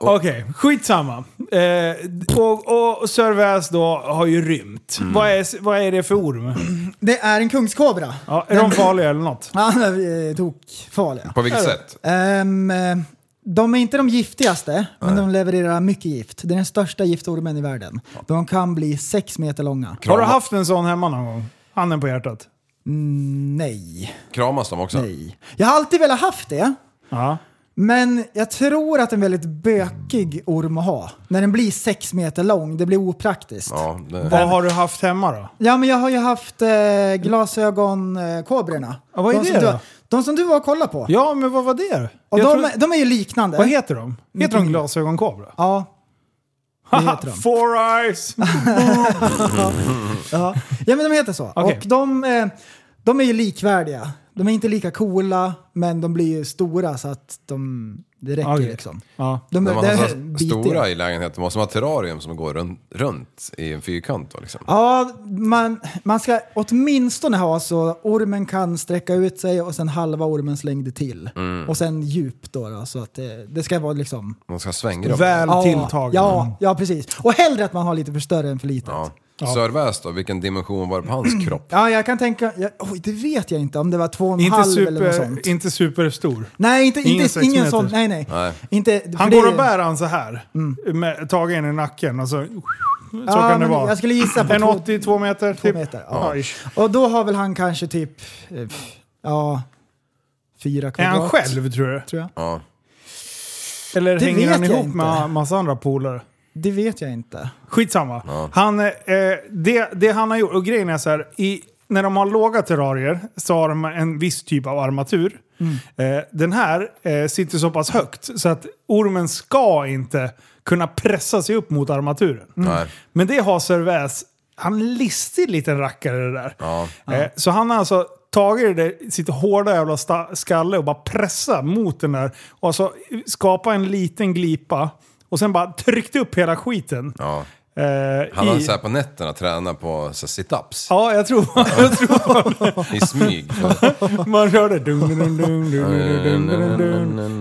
Okej, skitsamma. Eh, och, och Sörväs då har ju rymt. Vad, är, vad är det för orm? Det är en kungskobra. Ja, är de farliga eller något? Är eh, tokfarliga. På vilket sätt? Eh, de är inte de giftigaste, men de levererar mycket gift. Det är den största giftormen i världen. De kan bli sex meter långa. Har du haft en sån hemma någon gång? Handen på hjärtat. Mm, nej, Kramas de också? nej. Jag har alltid velat haft det. Ja. Men jag tror att det är en väldigt bökig orm att ha. När den blir sex meter lång, det blir opraktiskt. Ja, Ja, det, Vad har du haft hemma då? men jag har ju haft eh, glasögonkobrorna. Ja, vad är de det då? De som du var och kollade på. Ja, men vad var det? och de, är- de är ju liknande. Vad heter de? Heter de glasögonkobra? Ja. Det heter de. Four eyes! Ja. ja, men de heter så. Okej. Och de, eh, de är ju likvärdiga. De är inte lika coola, men de blir ju stora så att de, det räcker Okej. liksom. Ja. De, när man det har är så stora i lägenheten måste man ha terrarium som går runt, runt i en fyrkant då liksom. Ja, man, man ska åtminstone ha så ormen kan sträcka ut sig och sen halva ormens längd till. Mm. Och sen djup då, då så att det, det ska vara liksom... Man ska svängra. Väl Ja, tilltagen. Ja, ja, precis. Och hellre att man har lite för större än för litet. Ja. Ja, Sörväs då, vilken dimension var det på hans kropp? jag kan tänka... Jag, oj, det vet jag inte om det var två och en Inte, halv eller något super, sånt. inte superstor. Nej, inte, Ingen inte, ingen sån. Nej, nej. Nej. Inte, Han det- går och bär han så här. Med, tagen i nacken och så... Så Ja, kan det men vara. Jag skulle gissa på En två, 82 meter? två Typ. meter. Ja. Ja. Och då har väl han kanske typ... eh, Ja... Fyra Är kvadrat. han själv tror du? Tror jag. Ja. Eller Det hänger han jag ihop inte. med massa andra polare? Det vet jag inte. Skitsamma. Han, eh, det, det han har gjort, och grejen är så här, i, när de har låga terrarier så har de en viss typ av armatur. Eh, den här eh, sitter så pass högt så att ormen ska inte kunna pressa sig upp mot armaturen. Nej. Men det har Cervaz, han är en listig liten rackare det där. Ja. Eh, så han har alltså tagit det där, sitt hårda jävla sta- skalle och bara pressat mot den där. Och alltså skapa en liten glipa. Och sen bara tryckte upp hela skiten. Ja. Eh, Han har i- så här på nätterna tränat på sit-ups. Ja, jag tror, jag tror I smyg. man körde.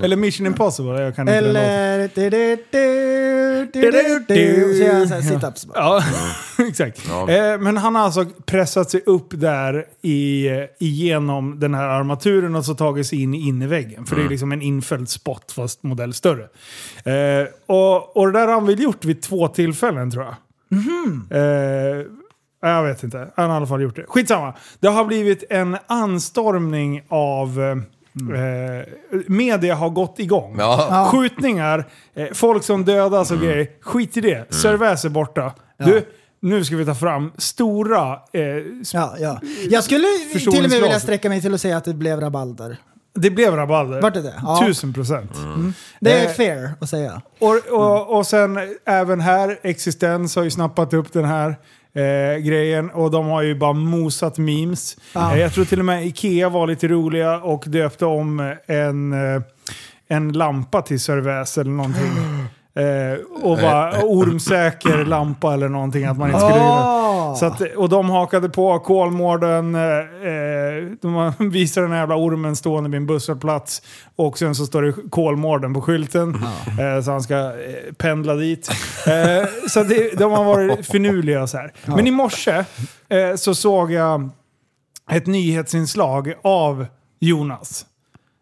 Eller Mission Impossible, jag kan inte. Eller... du, du, du, du, du, du. Så gör han så här sit-ups. Ja, exakt. Ja. Eh, men han har alltså pressat sig upp där i, igenom den här armaturen och så tagit sig in i innerväggen. För det är liksom en infälld spot fast modell större. Eh, och, och det där har han väl gjort vid två tillfällen tror jag. Eh, jag vet inte. Han har i alla fall gjort det. Skitsamma. Det har blivit en anstormning av... Eh, eh, media har gått igång. Ja. Skjutningar, eh, folk som dödas och grejer. Skit i det. Cervaz är borta. Du, nu ska vi ta fram stora... Eh, Ja, ja. Jag skulle till och med vilja sträcka mig till att säga att det blev rabalder. Det blev rabalder. Vart är det? Ja. Tusen procent. Det är Eh, fair att säga. Och, och, och sen även här, Existens har ju snappat upp den här eh, grejen och de har ju bara mosat memes. Ja. Eh, jag tror till och med Ikea var lite roliga och döpte om en, eh, en lampa till Cervaz eller någonting. Eh, och bara ormsäker lampa eller någonting att man inte skulle Ah. så att, och de hakade på Kolmården, eh, eh, de visar den här jävla ormen stående vid en busshållplats. Och sen så står det Kolmården på skylten. Eh, så han ska eh, pendla dit. Eh, så det, de har varit finurliga så här. Men i morse så såg jag ett nyhetsinslag av Jonas.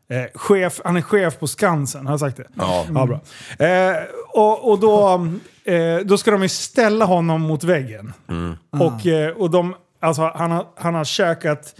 Eh, chef, han är chef på Skansen, har jag sagt det? Ja. Ja, bra. Eh, och och då, eh, då ska de ju ställa honom mot väggen. Och, eh, och de, alltså, han, har, han har käkat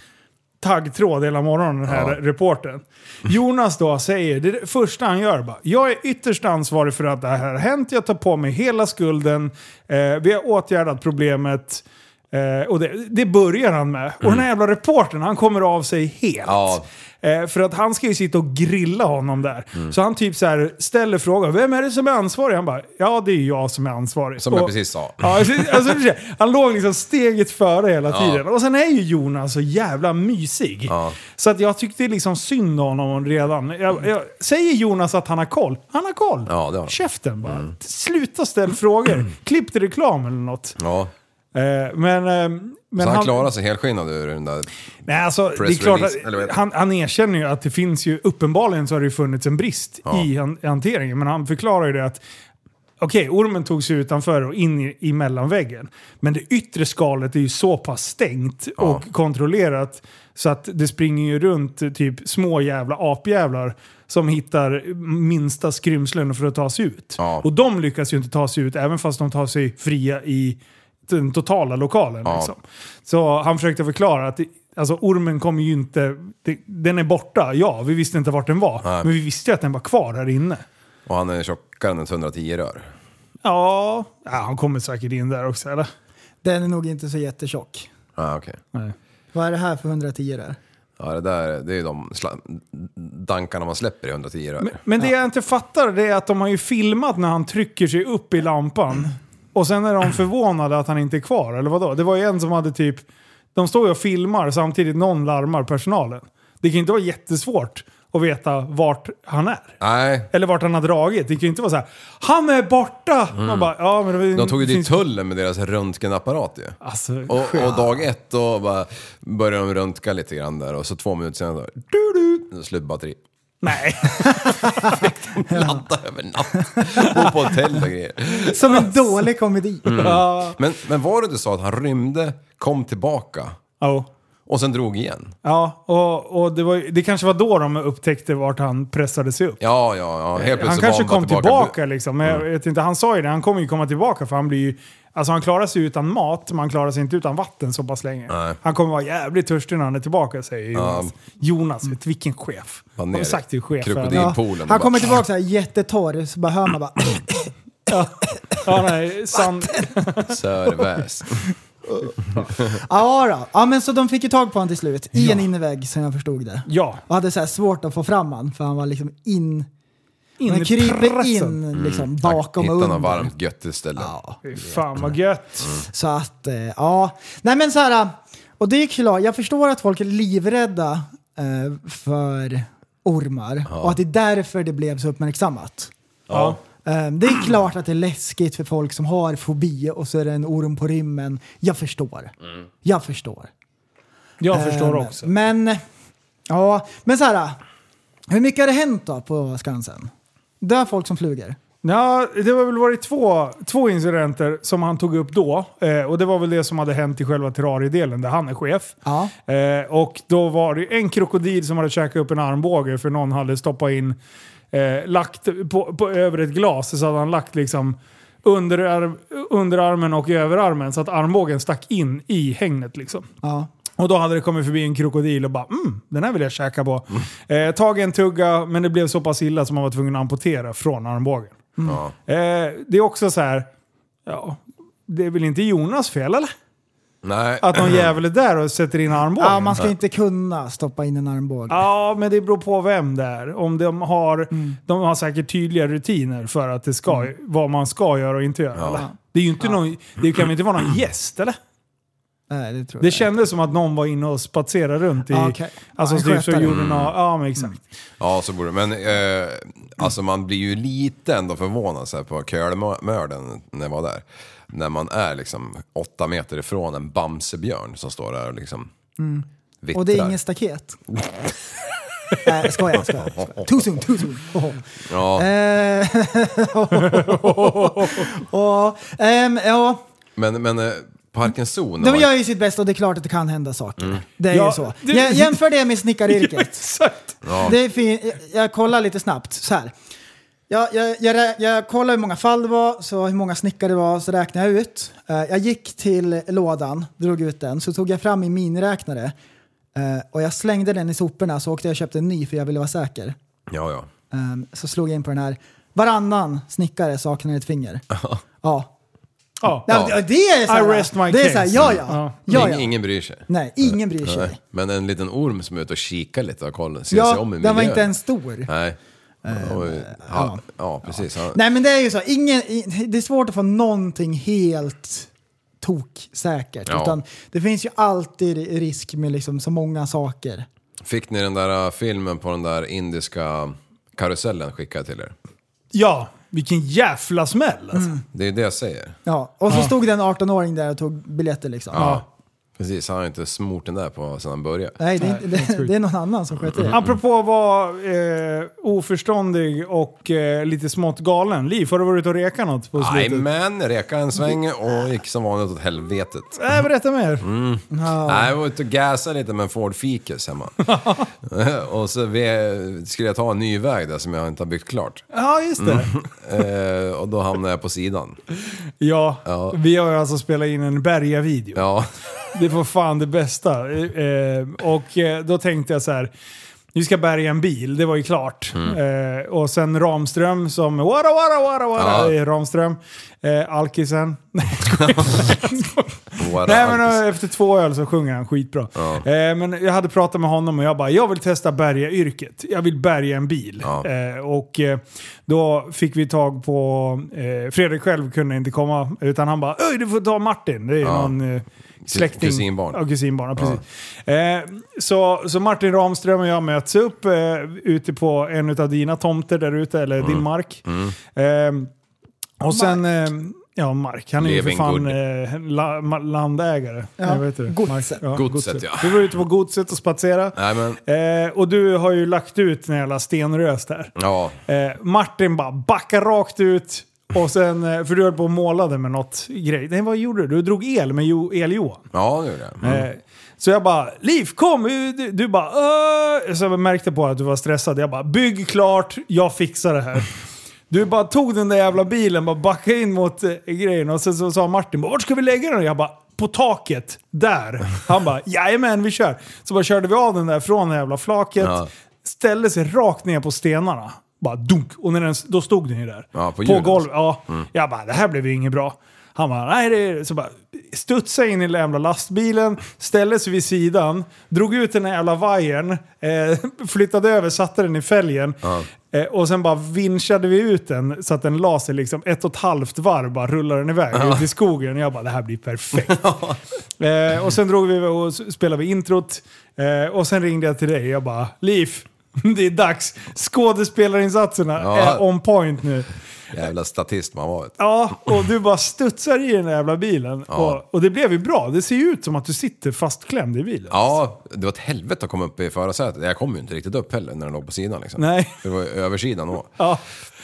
taggtråd hela morgonen, den här Ja. reportern. Jonas då säger, det är det första han gör bara. Jag är ytterst ansvarig för att det här har hänt. Jag tar på mig hela skulden. Eh, vi har åtgärdat problemet. Eh, och det, det börjar han med. Och den här jävla reportern, han kommer av sig helt. Ja. Eh, för att han ska ju sitta och grilla honom där. Så han typ så här ställer frågan, vem är det som är ansvarig? Han bara, ja det är jag som är ansvarig. Som och, jag precis sa. Ja, alltså, alltså, han låg liksom steget före hela Ja. tiden. Och sen är ju Jonas så jävla mysig. Ja. Så att jag tyckte liksom synd om honom redan. Jag, jag, säger Jonas att han har koll? Han har koll. Ja, det har han. Käften bara. Sluta ställa frågor. Klipp till reklam eller något. Ja. Eh, men... eh, men Så han klarar sig helskinnad ur den där... Nej, alltså, det är klart att han, han erkänner ju att det finns ju, uppenbarligen så har det ju funnits en brist Ja. i han, hanteringen. Men han förklarar ju det att Okej, ormen tog sig utanför och in i, i mellanväggen. Men det yttre skalet är ju så pass stängt och kontrollerat så att det springer ju runt typ små jävla apjävlar som hittar minsta skrymslen för att ta sig ut. Ja. Och de lyckas ju inte ta sig ut även fast de tar sig fria i den totala lokalen. Ja. Liksom. Så han försökte förklara att det, alltså, ormen kommer ju inte... Det, den är borta, ja. Vi visste inte vart den var. Nej. Men vi visste ju att den var kvar här inne. Och han är tjockare än ett 110 rör. Ja, ja han kommer säkert in där också eller? Den är nog inte så jättetjock. Ja, okej. Vad är det här för 110 där? Ja, det där det är ju de dankarna man släpper i 110 rör. Men, men det jag inte fattar det är att de har ju filmat när han trycker sig upp i lampan. Och sen är de förvånade att han inte är kvar, eller vadå? Det var ju en som hade typ... De står ju och filmar samtidigt någon larmar personalen. Det kan ju inte vara jättesvårt att veta vart han är. Nej, Eller vart han har dragit. Det kan ju inte vara så här. Han är borta! Man bara, ja, men det Mm. de tog ju dit finns- tullen med deras röntgenapparat ju. Alltså, Och, och dag ett då bara började de röntga lite grann där och så två minuter senare du, du, slut batteri. Nej. Ladda över natt. Bo på hotell och grejer. Som en dålig komedi. Mm. Ja. Men, men var det du sa att han rymde, kom tillbaka Ja. och sen drog igen? Ja, och, och det, var, det kanske var då de upptäckte vart han pressade sig upp. Ja, ja, ja. Helt plötsligt han var kanske bara kom tillbaka, liksom. Men jag vet inte, han sa ju det, han kommer ju komma tillbaka för han blir ju... Alltså han klarar sig utan mat, men han klarar sig inte utan vatten så pass länge. Nej. Han kommer vara jävligt törstig när han är tillbaka, säger Jonas. Jonas, vet vilken chef. Har vi sagt till chef? krokodil. Ja. Han kommer tillbaka så här jättetorr, så bara hör man bara... Ja, nej, san, Sörväs. Ja, då. ja, men så de fick ju tag på honom till slut. I en innervägg som jag förstod det. Ja. Och hade så svårt att få fram han för han var liksom in... In Man i kryper in liksom bakom och Hitta under. något varmt gött istället. Ja. Fy Fan vad gött. Så att, eh, ja. Nej men så här, och det är klart, jag förstår att folk är livrädda eh, för ormar och att det är därför det blev så uppmärksammat. Ja. Eh, det är klart att det är läskigt för folk som har fobi och så är det en orm på rymmen. Jag förstår. Jag förstår. Jag förstår Eh, också. Men, ja, men så här, hur mycket har det hänt då på Skansen? Är folk som flyger. Ja, det har väl varit två, två incidenter som han tog upp då. Eh, och det var väl det som hade hänt i själva terrariedelen där han är chef. Ja. Eh, och då var det en krokodil som hade käkat upp en armbåge för någon hade stoppat in, eh, lagt på, på, över ett glas så hade han lagt liksom under, underarmen och överarmen så att armbågen stack in i hängnet liksom. Ja. Och då hade det kommit förbi en krokodil och bara mm, den här vill jag käka på. Eh, tagit en tugga, men det blev så pass illa som man var tvungen att amputera från armbågen. Ja. Eh, det är också så här, ja, det är väl inte Jonas fel eller? Nej. Att någon jävel är där och sätter in armbågen. ja, man ska inte kunna stoppa in en armbåge. Ja, men det beror på vem det är. Om de har, de har säkert tydliga rutiner för att det ska, vad man ska göra och inte göra. eller? Det är ju inte någon, det kan väl inte vara någon gäst eller? Nej, det tror Det jag. kändes som att någon var inne och spatserade runt i... Ja, okej. Alltså Ja, typ så gjorde någon, Ja, men exakt. Ja, så borde det. Men eh, alltså man blir ju lite ändå förvånad så här, på Kölmörden när jag var där. När man är liksom åtta meter ifrån en Bamsebjörn som står där och liksom vittrar. Och det är ingen staket. Nej, jag skojar. jag skojar, skojar. Too soon, too soon. Oh. Ja, Eh, ehm, ja, men, men eh, Parkens Zoo, när de gör ju sitt bästa och det är klart att det kan hända saker. Det är Ja, ju så. det- Jä- Jämför det med snickaryrket. Exakt. Det är fin- jag, jag kollar lite snabbt. Så här. Jag, jag, jag, jag kollar hur många fall det var, så hur många snickare det var, så räknade jag ut. Eh, jag gick till lådan, drog ut den, så tog jag fram min miniräknare eh, och jag slängde den i soporna så åkte jag och köpte en ny för jag ville vara säker. Ja, ja. Ehm, så slog jag in på den här. Varannan snickare saknar ett finger. ja. Ja. Men Det är så här, I rest my det är case. så här, ja ja. Ja. ja, Ingen, ja. ingen bryr sig. Nej, ingen bryr sig. Nej. Men en liten orm som är ute och kikar lite och kollar, ser sig Ja, om i den var miljön. inte ens stor. Nej. Och, ja, ja, precis. Ja. Nej men det är ju så, ingen, det är svårt att få någonting helt toksäkert. Ja. Utan det finns ju alltid risk med liksom så många saker. Fick ni den där uh, filmen på den där indiska karusellen skickad till er? Ja, vilken jävla smäll alltså. Det är det jag säger. Ja, och så stod det en 18-åring där och tog biljetter liksom. Ja. Precis, han har inte smort den där på sedan han började. Nej, det är, det, det är någon annan som sköter det. Apropå att vara eh, oförståndig och eh, lite smått galen. Liv, har du varit och rekat något på slutet? Jajamän, reka en sväng och gick som vanligt åt helvetet. Nej, berätta mer. Nej, jag var ute och gasade lite med en Ford Ficus hemma. och så vi, skulle jag ta en ny väg där som jag inte har byggt klart. Ja, just det. Eh, och då hamnade jag på sidan. Ja, Ja. vi har ju alltså spelat in en Berga-video. Ja, Det var fan det bästa. Eh, och eh, då tänkte jag så här. Vi ska bärga en bil, det var ju klart. Eh, och sen Ramström som wara wara wara wara Ja. eh, Ramström. Eh, Alkisen. våra Nej men alkis. eh, efter två öl så sjunger han skitbra. Eh, men jag hade pratat med honom och jag bara, jag vill testa bärga yrket. Jag vill bärga en bil. Ja. Eh, och eh, då fick vi tag på, eh, Fredrik själv kunde inte komma, utan han bara, Öj, du får ta Martin. Det är Ja. någon eh, släkting. kusinbarn. Ja, kusinbarn. Ja, precis. Eh, så, så Martin Ramström och jag möts upp eh, ute på en av dina tomter där ute, eller Mm. din mark. Eh, och sen... Eh, Ja, Mark. Han är ju för Living fan eh, la, ma, landägare. Ja, Nej, vad heter det? godset. Mark- Godset, ja. Vi var ute på godset och spatsera. Nej men, Eh, och du har ju lagt ut en jävla stenrös där. ja. Eh, Martin bara backar rakt ut. Och sen, eh, för du höll på och målade med något grej. Nej, vad gjorde du? Du drog el med jo, El-Johan. Ja, det gjorde jag. Mm. Eh, så jag bara, Liv kom! Du, du bara, "Åh." Så jag märkte på att du var stressad. Jag bara, bygg klart, jag fixar det här. Du bara tog den där jävla bilen, bara backade in mot eh, grejen och sen så sa Martin, vart ska vi lägga den? Jag bara, på taket, där. Han bara, jajamän vi kör. Så bara körde vi av den där från det jävla flaket, Ja. ställde sig rakt ner på stenarna. Bara dunk! Och när den, då stod den ju där. Ja, på på golvet. Ja. Jag bara, det här blev ju inget bra. Han bara, nej det är så bara studsade in i den jävla lastbilen, ställde sig vid sidan, drog ut den här jävla vajern, eh, flyttade över, satte den i fälgen. Eh, och sen bara vinschade vi ut den så att den la sig liksom ett och ett halvt varv, bara rullade den iväg ut i skogen. Jag bara, det här blir perfekt. eh, och sen drog vi och spelade vi introt. Eh, och sen ringde jag till dig. Jag bara, Liv, det är dags. Skådespelarinsatserna Ja. är on point nu. Jävla statist man var. Ja, och du bara studsar i den där jävla bilen. Och, och det blev ju bra. Det ser ju ut som att du sitter fastklämd i bilen. Ja, det var ett helvete att komma upp i förarsätet. Jag kom ju inte riktigt upp heller när den låg på sidan liksom. Nej. Det var översidan då. Ja.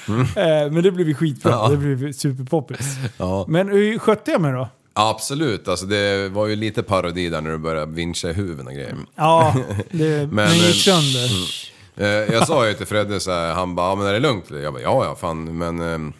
Eh, men det blev ju skitbra. Ja. Det blev superpoppis. Ja. Men hur skötte jag mig då? Absolut, alltså det var ju lite parodi där när du började vincha i huven och grejer. Ja, det, Men, gick eh, sönder. Eh, jag sa ju till Fredde så här, han bara, ja men är det lugnt? Jag bara, ja ja fan, men eh,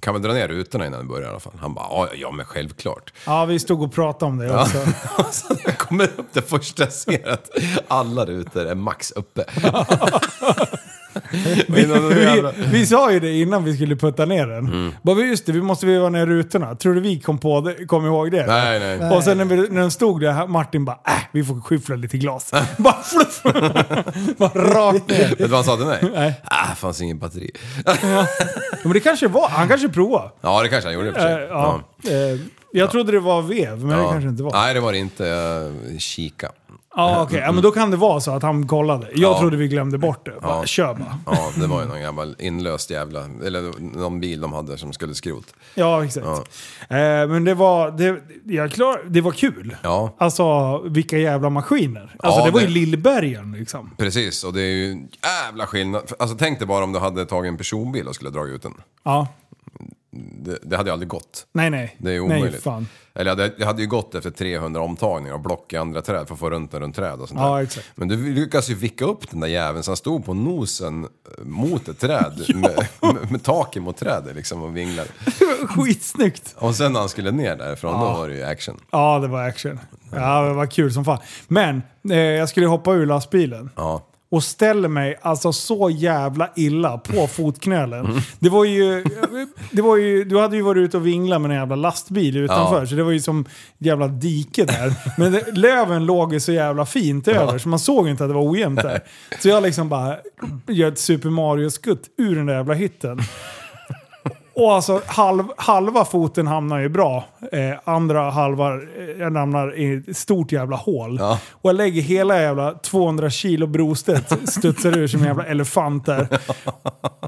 kan vi dra ner rutorna innan vi börjar i alla fall? Han bara, ja, ja men självklart. Ja, vi stod och pratade om det också. Så när jag kommer upp det första jag ser att alla rutor är max uppe. Jävla- Vi, vi sa ju det innan vi skulle putta ner den. Mm. Bara, "Men just det, vi måste veva ner rutorna. Tror du vi kom, på det, kom ihåg det? Nej, nej. Och sen när, vi, när den stod där, Martin bara äh, vi får skyffla lite glas. bara fluff! bara rakt ner. Vet du vad han sa till mig? Nej. Ah, fanns ingen batteri. Men det kanske var, han kanske provade. Ja, det kanske han gjorde i och för sig. ja. Eh, jag trodde det var vev, men det Ja. kanske inte var. Nej, det var det inte. Jag kika. Ja, okej. Ja, men då kan det vara så att han kollade. Jag Ja. trodde vi glömde bort det. Bara, Ja. Kör bara. Ja, det var ju någon gammal inlöst jävla... Eller någon bil de hade som skulle skrot. Ja, exakt. Eh, men det var, det, jag klar, det var kul. Ja, Alltså vilka jävla maskiner. Alltså Ja, det var ju det- Lillbergen liksom. precis. Och det är ju en jävla skillnad. Alltså tänk dig bara om du hade tagit en personbil och skulle dra ut den. Ja. Det, det hade ju aldrig gått. Nej, nej. Det är Nej, omöjligt. fan. Eller det hade ju gått efter 300 omtagningar och block i andra träd för att få runt den runt träd och sånt Ja, där. exakt. Men du lyckas ju vicka upp den där jäveln så han stod på nosen eh, mot ett träd med, med, med taket mot trädet liksom och vinglade. Skitsnyggt. Och sen när han skulle ner därifrån, då var det ju action. Ja, det var action. Ja, det var kul som fan. Men eh, jag skulle hoppa ur lastbilen. Ja. Och ställer mig alltså så jävla illa på fotknölen. Det var ju, det var ju, du hade ju varit ute och vinglat med en jävla lastbil utanför, Ja. så det var ju som jävla dike där. Men det, löven låg ju så jävla fint över, så man såg inte att det var ojämnt där. Så jag liksom bara gör ett Super Mario-skutt ur den där jävla hytten. Och alltså halv, halva foten hamnar ju bra. Eh, andra halva eh, hamnar i ett stort jävla hål. Ja. Och jag lägger hela jävla 200 kilo brostedt studsar ur som en jävla elefant där.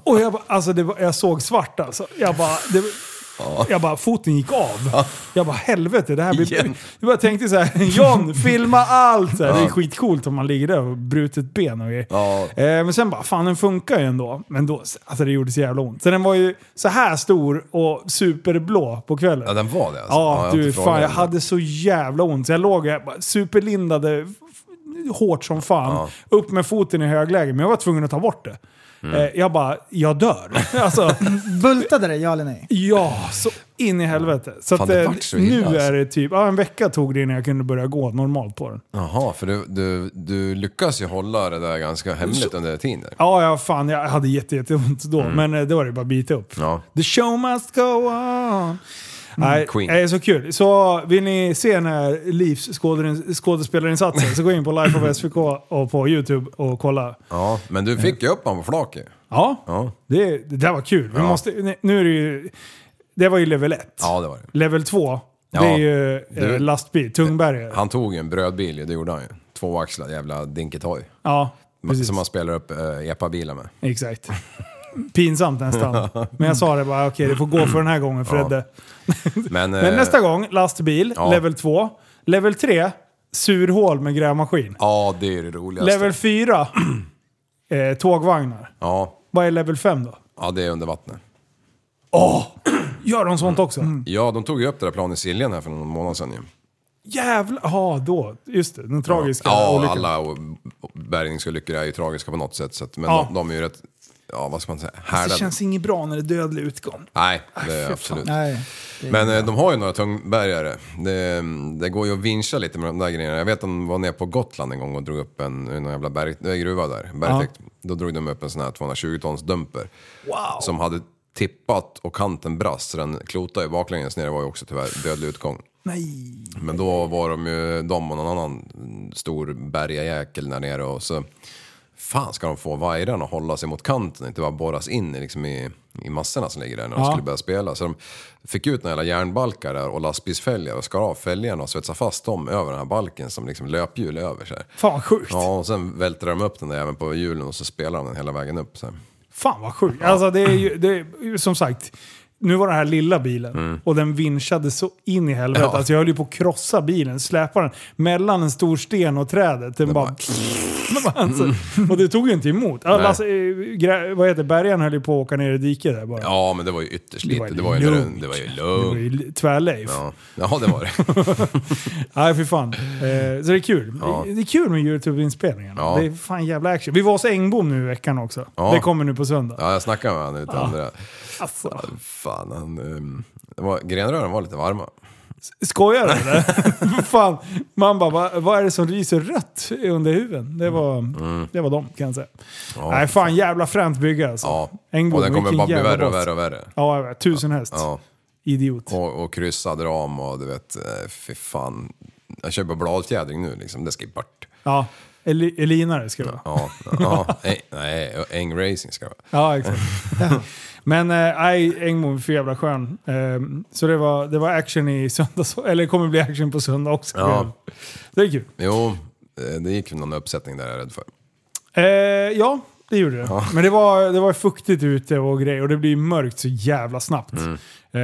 Och jag bara, alltså var, jag såg svart alltså. Jag bara, det, jag bara, foten gick av. Jag bara, helvete det här blir... Igen. Jag bara tänkte så här, John, filma allt! Så här, Det är skitcoolt om man ligger där och brutit ben och grejer. Ja. Eh, men sen bara, fan den funkar ju ändå. Men då, alltså det gjorde så jävla ont. Så den var ju så här stor och superblå på kvällen. Ja, den var det alltså? Ja, jag du inte fan jag hade så jävla ont. Så jag låg här, bara superlindade f- hårt som fan. Upp med foten i högläge, men jag var tvungen att ta bort det. Mm. Eh, jag bara, jag dör. alltså, Bultade det, ja eller nej? ja, så in i helvete. Så Fan, att, det eh, så illa, nu alltså. är det typ, ja, en vecka tog det innan jag kunde börja gå normalt på den. Jaha, för du, du, du lyckas ju hålla det där ganska hemligt under tiden. Ja, ja, fan jag hade jätte, jätteont då, men eh, då var det bara att bita upp. Mm. Ja. The show must go on. Nej, Queen. det är så kul. Så vill ni se när Livs skådespelarinsatser skådespelarinsatser så gå in på Life of SVK och på YouTube och kolla. Ja, men du fick ju upp honom på flaket. Ja, Ja. Det, det där var kul. Vi Ja. måste, nu är det ju... Det var ju level 1. Ja, det var det. Level 2, det Ja. är ju eh, Du- lastbil, tungbärgare. Han tog ju en brödbil, det gjorde han ju. Tvåaxlad jävla dinketoj. Ja, precis. Som man spelar upp äh, epa-bilar med. Exakt. Pinsamt nästan. Men jag sa det bara, okej det får gå för den här gången Fredde. Men, Men eh, nästa gång, lastbil, ja. level 2. Level 3, surhål med grävmaskin. Ja, det är det roligaste. Level 4, eh, tågvagnar. Ja. Vad är level 5 då? ja, det är under vattnet. Gör de sånt också? Ja, de tog ju upp det där planet i Siljan här för någon månad sedan ju. Jävlar! Ja, då. Just det. Den tragiska Ja, olyckan. alla och- och bärgningsolyckor är ju tragiska på något sätt. Så att, men Ja. de, de är ju rätt, ja vad ska man säga, härdade. det känns inget bra när det är dödlig utgång. Nej, det är fy absolut. Nej. det är- Men eh, de har ju några tungbergare. Det, det går ju att vincha lite med de där grejerna. Jag vet att de var nere på Gotland en gång och drog upp en, en jävla berg, äh, gruva där, bergtäkt. Då drog de upp en sån här 220 tons dumper. Wow! Som hade tippat och kanten brast så den klotade ju baklänges ner. Det var ju också tyvärr dödlig utgång. Nej. Men då var de ju, de och någon annan stor bergajäkel där nere och så fan ska de få vajrarna att hålla sig mot kanten, inte bara borras in i, liksom i, i massorna som ligger där när de Ja. skulle börja spela. Så de fick ut några järnbalkar där och lastbilsfälgar och skar av fälgarna och svetsade fast dem över den här balken som liksom löphjul över sig. Fan vad sjukt. Ja, och sen vältrade de upp den där även på hjulen och så spelade de den hela vägen upp. Så. här. Fan vad sjukt. Alltså det är ju, det är, som sagt, nu var det här lilla bilen och den vinschade så in i helvete. Mm. Ja. Alltså jag höll ju på att krossa bilen, släpa den mellan en stor sten och trädet. Den bara... alltså, och det tog ju inte emot. Eh, grä, vad heter? Bärgaren höll ju på att åka ner i diket där bara. Ja, men det var ju ytterst Det var lite. Det var ju, lugnt. det, var ju lugnt. ju tvärleif. Ja. ja, det var det. Nej, för fan. Eh, så det är kul. Ja. Det är kul med YouTube-inspelningarna. Ja. Det är fan jävla action. Vi var hos Engbom nu i veckan också. Det kommer nu på söndag. Ja, jag snackade med honom ute andra. Alltså. Ja, fan, han, um, det var, grenrören var lite varma. Skojar du eller? fan. Man bara, vad, vad är det som lyser rött under huven? Det var, det var de kan jag säga. Mm. Ja. Nej, fan jävla fränt bygge alltså. Ja, Engbom, och den kommer bara bli värre och värre och värre. Ja, vet. tusen häst. Ja, Idiot. och, och kryssad ram och du vet, eh, fy fan. Jag köper bladfjädring nu liksom, det ska ju bort. Ja. Eli- Elinare ska det vara. Ja, ja, nej, nej, Eng Racing ska det vara. Ja, exakt. Men eh, nej, Engmo är för jävla skön. Ehm, så det var, det var action i söndags, eller det kommer bli action på söndag också. Ja. Det är kul. Jo, eh, det gick någon uppsättning där jag är rädd för. Eh, ja, det gjorde det. Men det var, det var fuktigt ute och grejer och det blir mörkt så jävla snabbt. Mm.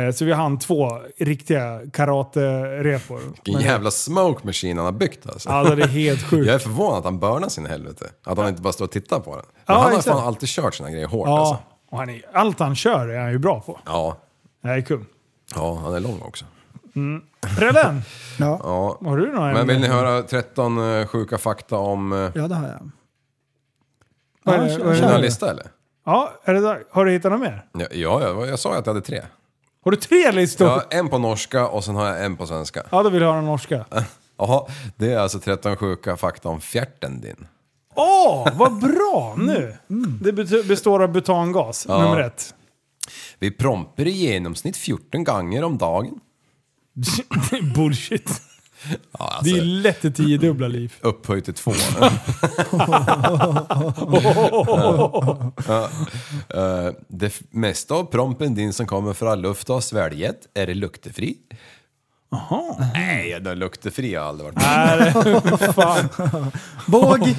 Eh, så vi hann två riktiga karate-repor. Vilken jävla smoke machine han har byggt alltså. Alltså det är helt sjukt. Jag är förvånad att han börnar sin helvete. Att han inte bara står och tittar på den. Men Ja, han har exakt. fan alltid kört sina grejer hårt Ja, alltså. Och han är, allt han kör är han ju bra på. Ja, Det här är kul. ja, han är lång också. Prellen, Ja, Ja. har du några Men vill ni höra 13 eh, sjuka fakta om... eh, ja det har jag. Vad är Ja, vad är lista eller? Ja, är det där? har du hittat något mer? Ja, ja, jag, jag sa ju att jag hade tre. Har du tre listor? Jag Ja, har en på norska och sen har jag en på svenska. då vill jag ha den norska. Jaha, det är alltså 13 sjuka fakta om fjärten din. Åh, vad bra nu! Det bet- består av butangas, Ja. nummer ett. Vi prompar i genomsnitt 14 gånger om dagen. Bullshit. Ja, Det är alltså, lätt ett tiodubbla liv. upphöjt till två. Eh, Det f- mesta av prompen din som kommer från luft och sväljet, är det luktefri? Jaha. Nej, den luktefri har jag aldrig varit med om. Det- fan. Båg!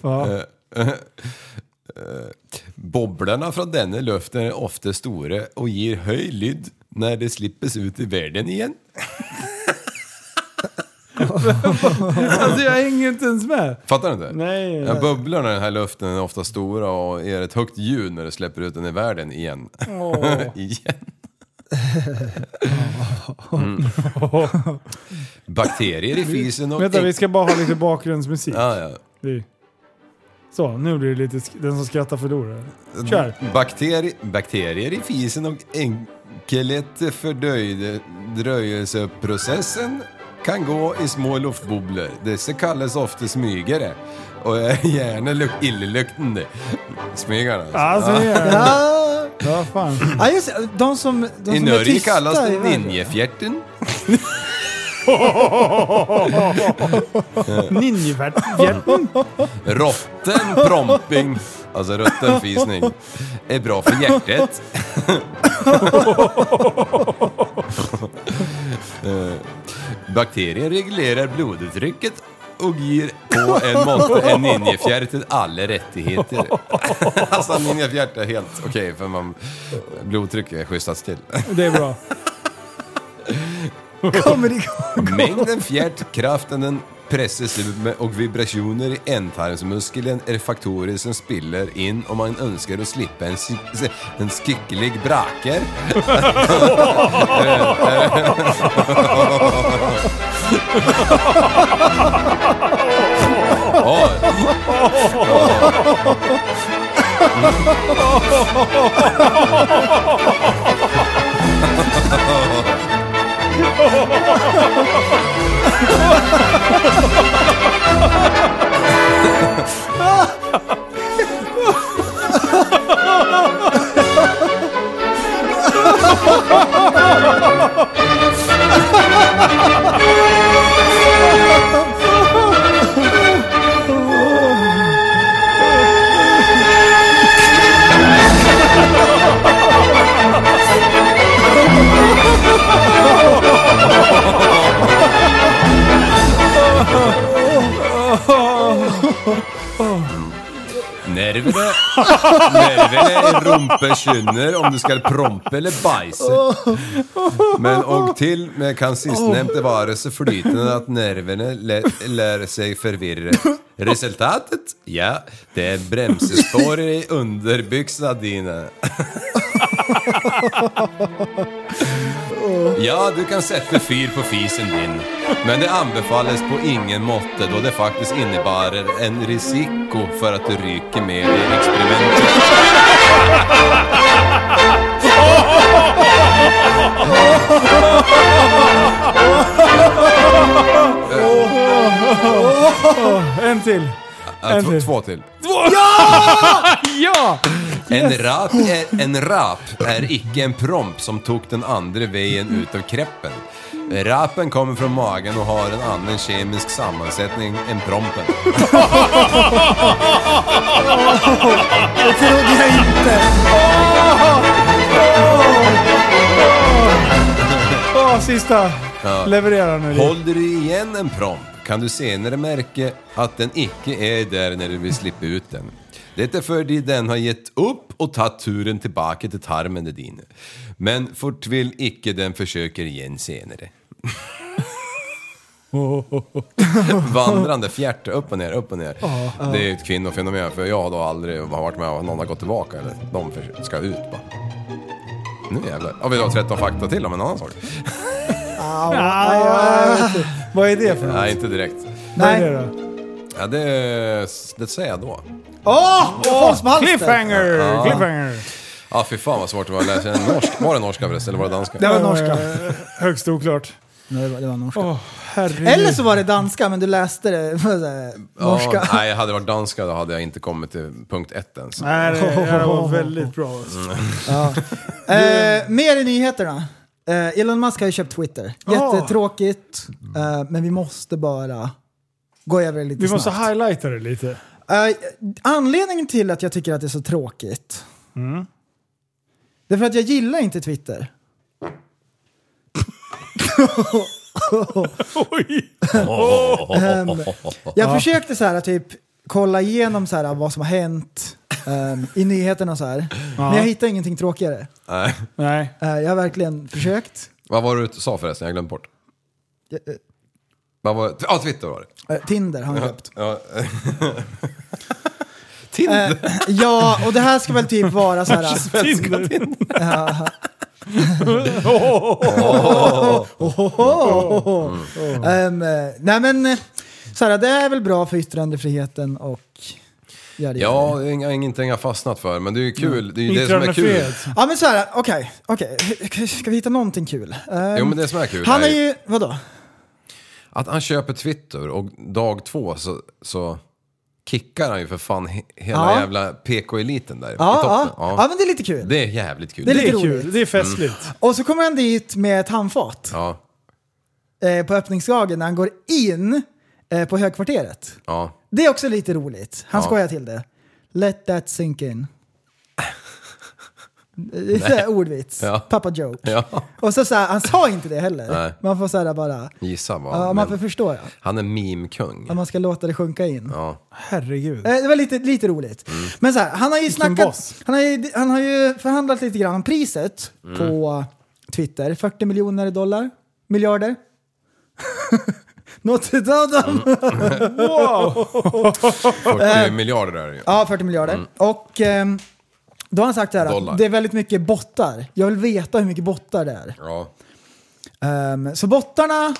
Ja. Bobblorna från denna luften är ofta stora och ger höj lyd när det slippes ut i världen igen. Alltså jag hänger inte ens med. Fattar du inte? Nej. Ja, bubblorna i den här luften är ofta stora och ger ett högt ljud när du släpper ut den i världen igen. igen. Mm. Bakterier i fisen och... Vänta, vi ska bara ha lite bakgrundsmusik. Ja, ja. Vi- Så, nu blir det lite sk- den som skrattar förlorar. Kör! Bakteri bakterier i fisen och enkelhet fördröjelseprocessen kan gå i små luftbubblor. Dessa kallas ofta smygare och är gärna luk illeluktande. Smygarna alltså. Alltså, ja. Ja, ja, fan. ja just det. De som, de I som är Norge tysta kallas i det världen. ninjefjärten. Ninjefjärten. Rotten promping, alltså rutten fisning, är bra för hjärtat. Eh, Bakterier reglerar blodtrycket och ger på en måtte en ninjefjärt till alla rättigheter. Alltså en ninjefjärt är helt okej för man, blodtrycket är skjutsats till. Det är bra. Kommer igång. Mängden fjärt, kraften den presses ut med och vibrationer i ändtarmsmuskeln är faktorer som spiller in om man önskar att slippa en, en skicklig braker. Ha ha ha ha ha! Nervene. Nervene er rumpekynner om du ska prompe eller bajse. Men och till med kan sistnämnda vara så flytande att nerverna lä- lär sig förvirra. Resultatet? Ja, det är bremsespår i underbyxorna dina. Ja, du kan sätta fyr på fisen din, men det anbefalles på ingen måtte då det faktiskt innebär en risiko för att du ryker med i experimentet. En till. En två, till. två till. Ja! En rap, er, en rap er ikke en promp som tok den andre veien ut av kreppen. Rapen kommer fra magen og har en annen kjemisk sammensetning enn prompen. Det trodde jag inte. Åh, sista. Leverera nu. Holder du igjen en promp, kan du senere merke at den ikke er der når du vil slippe ut den. Dette er fordi den har gitt opp og tatt turen tilbake til tarmene dine. Men fortvil ikke den forsøker igjen senere. Vandrande fjärte, upp och ner, upp och ner. Det är ett kvinnofenomen, för jag har då aldrig varit med om att någon har gått tillbaka eller de för- ska ut bara. Nu jävlar. Ja, vi har 13 fakta till om en annan sak. Vad är det för något? Nej, inte direkt. Vad är Nej. det då? Ja, det, det säger jag då. Åh! Oh, oh, Cliffhanger! Cliffhanger! Ja, fy fan vad svårt det var att läsa en norsk. Var det norska förresten, eller var det danska? Det var norska. Eh, Högst oklart. Nej, det var, det var norska. Åh, herregud. Eller så var det danska, men du läste det norska. Ja, nej, hade det varit danska då hade jag inte kommit till punkt ett ens. Nej, det, det var väldigt bra. Alltså. Eh, mer i nyheterna. Eh, Elon Musk har ju köpt Twitter. Jättetråkigt, eh, men vi måste bara gå över det lite Vi måste snabbt. highlighta det lite. Eh, anledningen till att jag tycker att det är så tråkigt, det är för att jag gillar inte Twitter. Oj! Ehm, jag försökte så här typ kolla igenom så här vad som har hänt ehm, i nyheterna och så här. Men jag hittade ingenting tråkigare. Nej. Nej. Eh, jag har verkligen försökt. Vad var det du sa förresten? Jag glömde bort. Eh, Vad var? Ja, Twitter var det. eh, Tinder har han köpt. Ja. Tinder? Eh, ja, och det här ska väl typ vara så här... Svenska Tinder. Ehm, eh, nej men, eh, så här, det är väl bra för yttrandefriheten och... Ja, det Ja, det inga- ingenting jag har fastnat för, men det är ju kul. Det är ju det som är kul. Yttrandefrihet. ja men så här, okej, okej. Ska vi hitta någonting kul? Ehm, Jo, men det som är kul Han är ju, vadå? Att han köper Twitter och dag två så, så kickar han ju för fan he- hela Ja. jävla PK-eliten där i Ja, ja, toppen. ja. men det är lite kul. Det är jävligt kul. Det är Det lite är roligt. kul. Det är festligt. Och så kommer han dit med ett handfat Ja, eh, på öppningsdagen när han går in eh, på högkvarteret. ja. Det är också lite roligt. Han Ja. skojar till det. Let that sink in. Det är ordvits. Ja. Pappa joke. Ja. Och så, så här, han sa inte det heller. Nej. Man får så här bara... Gissa vad. Ja, man får förstå ja. han är meme-kung. Att man ska låta det sjunka in. Ja. Herregud. Eh, Det var lite, lite roligt. Mm. Men så här, han har ju Vilken snackat, boss. han har ju, han har ju förhandlat lite grann om priset Mm. på Twitter. 40 miljoner dollar. Miljarder. Notre Dame. Mm. Wow! 40 miljarder är det ju. Ja, 40 miljarder. Och ehm, då har han sagt så här Dollar. det är väldigt mycket bottar. Jag vill veta hur mycket bottar det är. Ja. Ehm, så bottarna,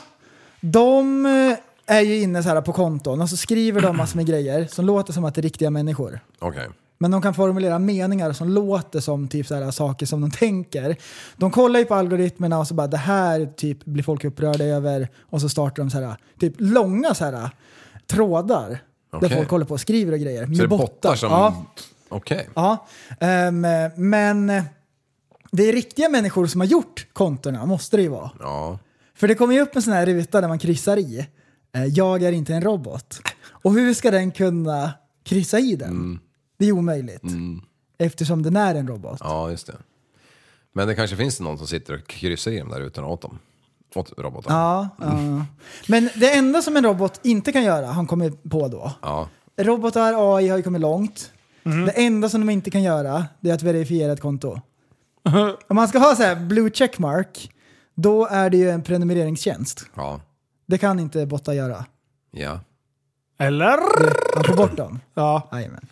de eh, är ju inne så här på konton och så skriver de massor med grejer som låter som att det är riktiga människor. Okej. Men de kan formulera meningar som låter som typ så här saker som de tänker. De kollar ju på algoritmerna och så bara det här typ blir folk upprörda över och så startar de så här typ långa så här trådar där Okej. folk håller på och skriver och grejer. Så det är bottar som... Okej. ja. Ehm, men eh, det är riktiga människor som har gjort kontona, måste det ju vara. Ja. För det kommer ju upp en sån här ruta där man kryssar i. Eh, jag är inte en robot. Och hur ska den kunna kryssa i den? Det är omöjligt. Eftersom den är en robot. ja, just det. Men det kanske finns någon som sitter och kryssar i dem där utan åt dem. Åt robotarna. Ja, ja. Men det enda som en robot inte kan göra, han kommer på då. Ja. Robotar, AI har ju kommit långt. Det enda som de inte kan göra, det är att verifiera ett konto. Om man ska ha så här blue checkmark, då är det ju en prenumreringstjänst. Ja. Det kan inte bottar göra. Ja. Eller? Man får bort dem. Ja. Jajamän.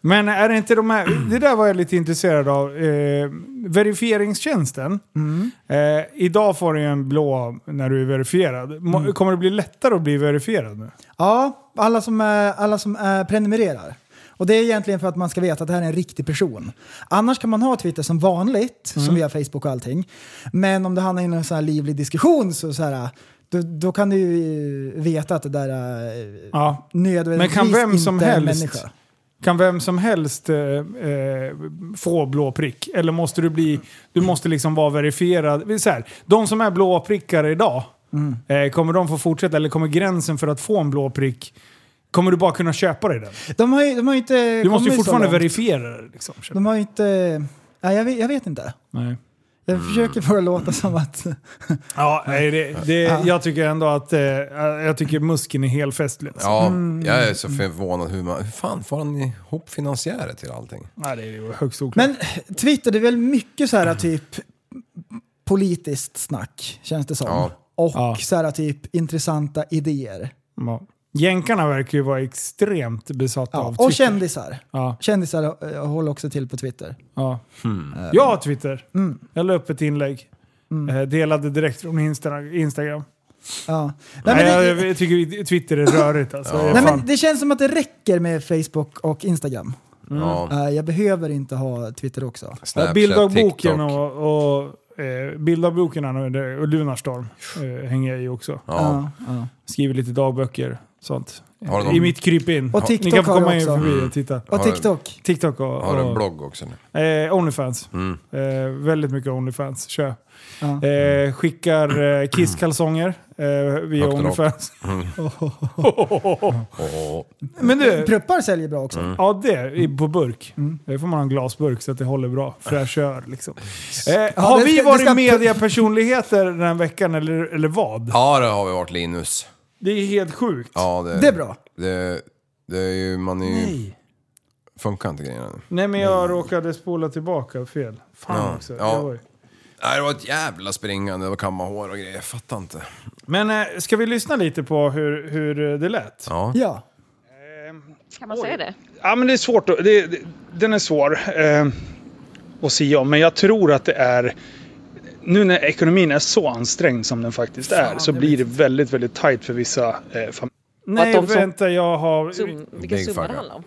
Men är det inte de här, det där var jag lite intresserad av. Eh, verifieringstjänsten. Eh, idag får du ju en blå när du är verifierad. Må- Kommer det bli lättare att bli verifierad nu? Ja, alla som, är, alla som är prenumererar. Och det är egentligen för att man ska veta att det här är en riktig person. Annars kan man ha Twitter som vanligt, som vi har Facebook och allting. Men om det hamnar i en sån här livlig diskussion så, så här, då, då kan du ju veta att det där är Ja. nödvändigtvis Men kan vem som inte helst- människa. Kan vem som helst eh, eh, få blå prick? Eller måste du bli, du måste liksom vara verifierad? Så här, de som är blå prickar idag, Mm. eh, kommer de få fortsätta? Eller kommer gränsen för att få en blå prick, kommer du bara kunna köpa dig den? De har ju, de har ju inte Du måste ju fortfarande verifiera det. Liksom. De har ju inte... Nej, jag, vet, jag vet inte. Nej. Jag försöker få det låta som att... Ja, nej, det, det, jag tycker ändå att eh, jag tycker muskeln är helt festlig. Alltså. Ja, jag är så förvånad hur man... Hur fan får han ihop finansiärer till allting? Nej, det är ju högst oklart. Men Twitter, det är väl mycket så här typ politiskt snack, känns det som. Ja. Och Ja. så här typ intressanta idéer. Ja. Jänkarna verkar ju vara extremt besatta Ja. av Och Twitter. kändisar. Ja, Kändisar håller också till på Twitter. ja. Hmm. Jag har Twitter. Mm. Jag la upp ett inlägg. Eh, delade direkt från Insta- Instagram. Ja. Nej, Nej, men jag, det, jag tycker Twitter är rörigt alltså. Är nej, men det känns som att det räcker med Facebook och Instagram. Ja, Eh, jag behöver inte ha Twitter också. Ja, Snapchat, Bildagboken och, och eh, Bildagboken och, det- och Lunarstorm eh, hänger jag i också. Ja. Ja, ja. Skriver lite dagböcker. Sånt. Har du någon- I mitt krypin. Och Ni TikTok kan få har komma in också. förbi och titta. Och Har TikTok. TikTok och, Har du en och blogg också nu? eh, Onlyfans. Mm. Eh, väldigt mycket Onlyfans. Kör. Ja. Eh, skickar eh, Kisskalsonger eh, via Högt och. Onlyfans. Åh. Men du, Pruppar säljer bra också. Mm. ja det är på burk. Mm. Det får man ha en glasburk så att det håller bra. Fräschör liksom. Eh, har det vi ska- det varit ska- mediapersonligheter den här veckan eller, eller vad? Ja, det har vi varit Linus. Det är helt sjukt. Ja, det, Det är bra. Det, det är ju... Man är ju... Nej. Funkar inte grejerna nu. Nej men jag råkade spola tillbaka fel. Fan Ja, också. ja. Oj. Nej, det var ett jävla springande. Det var kamma hår och grejer. Jag fattar inte. Men eh, ska vi lyssna lite på hur, hur eh, det lät? Ja. Ja. Kan man säga det? Ja, men det är svårt. att- Det, det, den är svår eh, att säga om. Men jag tror att det är... Nu när ekonomin är så ansträngd som den faktiskt är så blir det väldigt, väldigt tajt för vissa eh, familjer. Nej, de som- vänta jag har... Vilken summa det handlar om?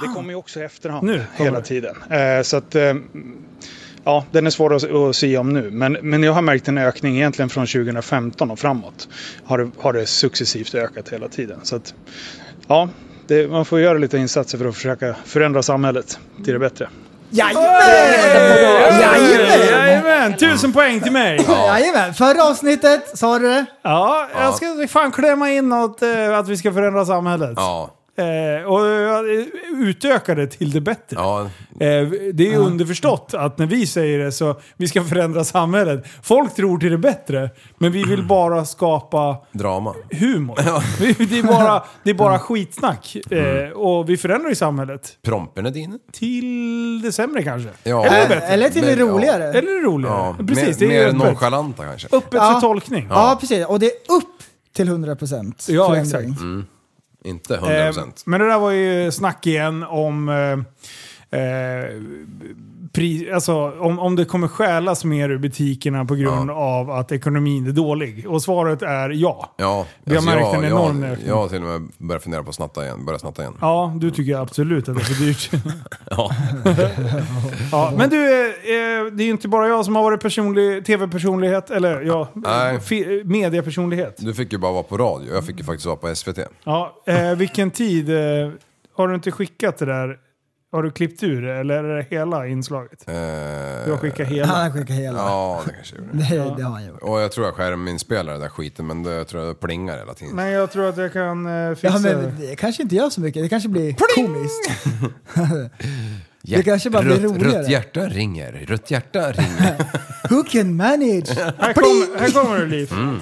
Det kommer ju också i efterhand Nu hela det. tiden. Eh, så att... Eh, ja, den är svår att, att säga om nu. Men, men jag har märkt en ökning egentligen från 2015 och framåt. Har det, har det successivt ökat hela tiden. Så att... Ja, det, man får göra lite insatser för att försöka förändra samhället till det bättre. Jajamän! Jajamän! Jajamän! Tusen poäng till mig! Jajamän! Förra avsnittet sa du det. Ja, jag ska fan klämma in något eh, att vi ska förändra samhället. Ja. Eh, och utöka det till det bättre. Ja. Eh, det är ju underförstått att när vi säger det så vi ska förändra samhället. Folk tror till det bättre, men vi vill bara skapa Drama. humor. Vi- det är bara, det är bara skitsnack. Eh, och vi förändrar ju samhället. Prompen är din. Till det sämre kanske. Ja. Eller bättre. Eller till det ja. roligare. Eller det roligare. Ja. Precis, mer det är mer öppet. nonchalanta kanske. Öppet Ja. för tolkning. Ja, precis. Och det är upp till 100% Ja, förändring. exakt. Inte 100%. Eh, men det där var ju snack igen om... Eh, eh, pri, alltså, om, om det kommer stjälas mer ur butikerna på grund av att ekonomin är dålig. Och svaret är ja. Ja. Vi har märkt jag, en enorm jag, ökning. jag har till och med börjat fundera på att snatta igen. Börja snatta igen. Ja, du tycker absolut att det är för dyrt. Ja. ja, men du, eh, eh, det är ju inte bara jag som har varit personlig, tv-personlighet, eller ja, Nej. fi, mediapersonlighet. Du fick ju bara vara på radio. Jag fick ju faktiskt vara på SVT. Ja, eh, vilken tid? Eh, har du inte skickat det där? Har du klippt ur det, eller är det hela inslaget? Eh, Du har skickat hela? Han skickar hela. Ja, det kanske jag gjorde. Det, det har han gjort. Och jag tror jag skärminspelar den där skiten, men det, jag tror det plingar hela tiden. Men jag tror att jag kan eh, fixa Ja, det. men det kanske inte gör så mycket. Det kanske blir komiskt. det kanske bara blir rött, roligare. Rött hjärta ringer, rött hjärta ringer. Who can manage? Här, kommer, här kommer det Liv. Mm.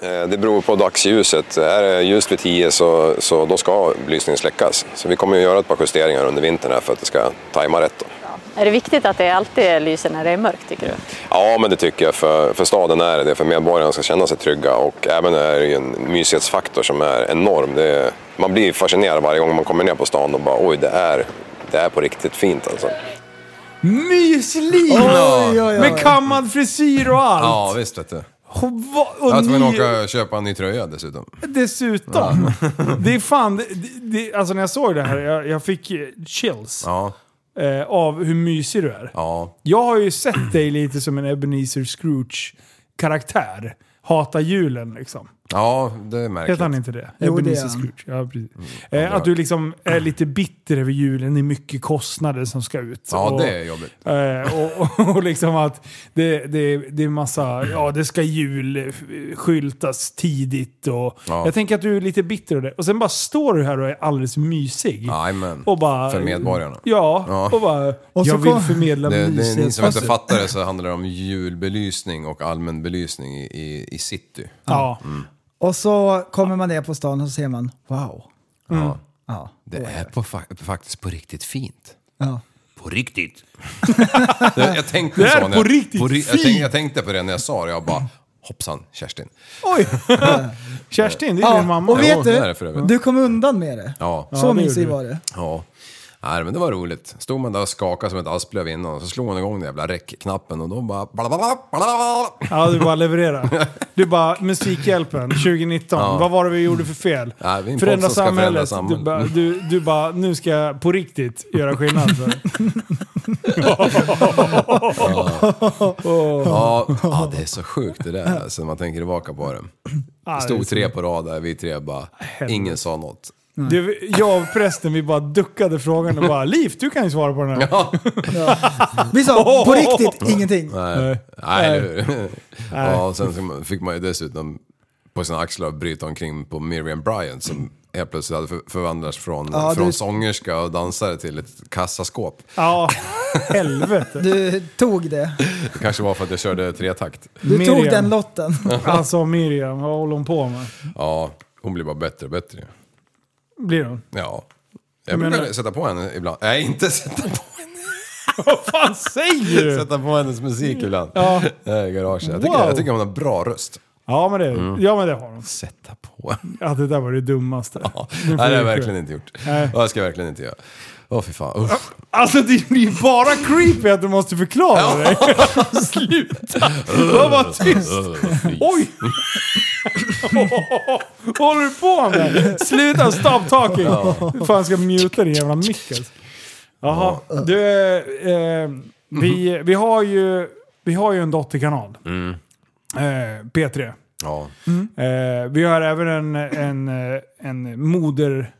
Eh, Det beror på dagsljuset. Är det ljust vid 10 så, så då ska belysningen släckas. Så vi kommer att göra ett par justeringar under vintern här för att det ska tajma rätt. Då. Är det viktigt att det alltid lyser när det är mörkt tycker du? Ja, men det tycker jag. För, för staden är det. För medborgarna ska känna sig trygga. Och även är det ju en mysighetsfaktor som är enorm. Det är, man blir fascinerad varje gång man kommer ner på stan och bara oj, det är, det är på riktigt fint alltså. Oj. Med kammad frisyr och allt. Ja, visst vet du. Och, va, och Jag var tvungen att åka och köpa en ny tröja dessutom. Dessutom. Det är fan, det, det, alltså när jag såg det här, jag, jag fick eh, chills Ja, eh, av hur mysig du är. ja. Jag har ju sett dig lite som en Ebenezer Scrooge-karaktär. Hata julen liksom. Ja, det är Heter märkligt. han inte det? Jo, det är han. Scrooge. Ja, precis. det Eh, att du liksom är lite bitter över julen. Det är mycket kostnader som ska ut. Ja, Och- det är jobbigt. Eh, och, och, och liksom att det, det, det är massa, ja det ska julskyltas tidigt och Ja. jag tänker att du är lite bitter och det. Och sen bara står du här och är alldeles mysig. Jajamän. Och bara, För medborgarna. Ja, Ja. och bara, Och så jag vill kom- förmedla Det, det, ni mysighet. som inte fattar det så handlar det om julbelysning och allmän belysning i, i, i city. Ja. Och så kommer man ner på stan och så ser man, wow. Ja. Ja. Det är på, fa- faktiskt på riktigt fint. ja. På riktigt. jag, jag tänkte Det är så när på jag, riktigt ri- jag, tänkte, jag tänkte på det när jag sa det. Jag bara, hoppsan, Kerstin. Oj! Kerstin, det är Ja, din mamma. och Ja, vet det är det för du, övrigt. du kom undan med det. Ja. Så det mysig gjorde var det. Ja. Nej, men det var roligt. Stod man där och skakade som ett asplöv innan och så slog man igång den jävla räckknappen och då bara... Ja, du bara levererar. Du bara, Musikhjälpen 2019. Vad var det vi gjorde för fel? Ja, förändra förändra samhället. Du, samhället. bara, du, du bara, nu ska jag på riktigt göra skillnad. Ja, ja, det är så sjukt det där alltså, man tänker tillbaka på det. Ja, Det stod tre på rad där, vi tre bara... Ingen sa något. Du, jag och prästen vi bara duckade frågan och bara Liv, du kan ju svara på den här. Ja, Vi sa på riktigt ingenting. nej, nej, eller hur? Ja, och sen fick man ju dessutom på sina axlar bryta omkring på Miriam Bryant som helt plötsligt hade för- förvandlats från, Ja, från du- sångerska och dansare till ett kassaskåp. Ja, helvete. Du tog det. Det kanske var för att jag körde tretakt. Du Miriam. tog den lotten. Alltså Miriam, vad håller hon på med? Ja, hon blir bara bättre och bättre. Blir hon? Ja. Jag menar- brukar sätta på henne ibland. Nej, inte sätta på Vad fan säger du? Sätta på hennes musik ibland. Ja. Ja. I garaget. Jag tycker, Wow. jag tycker hon har bra röst. Ja men, det, Mm. ja men det har hon. Sätta på henne. Ja det där var det dummaste. Ja. Nu får Nej, det har jag verkligen inte gjort. Nej. Det ska jag verkligen inte göra. Åh fy fan. Usch. Alltså det blir ju bara creepy att du måste förklara dig. Sluta! Var bara tyst. Oj! Vad håller du på med? Sluta, stop talking! Hur fan ska jag muta din jävla mick alltså? Jaha, du, eh, vi, vi, har ju, vi har ju en dotterkanal. Eh, P3. Ja. Eh, vi har även en, en, eh, en moderkanal.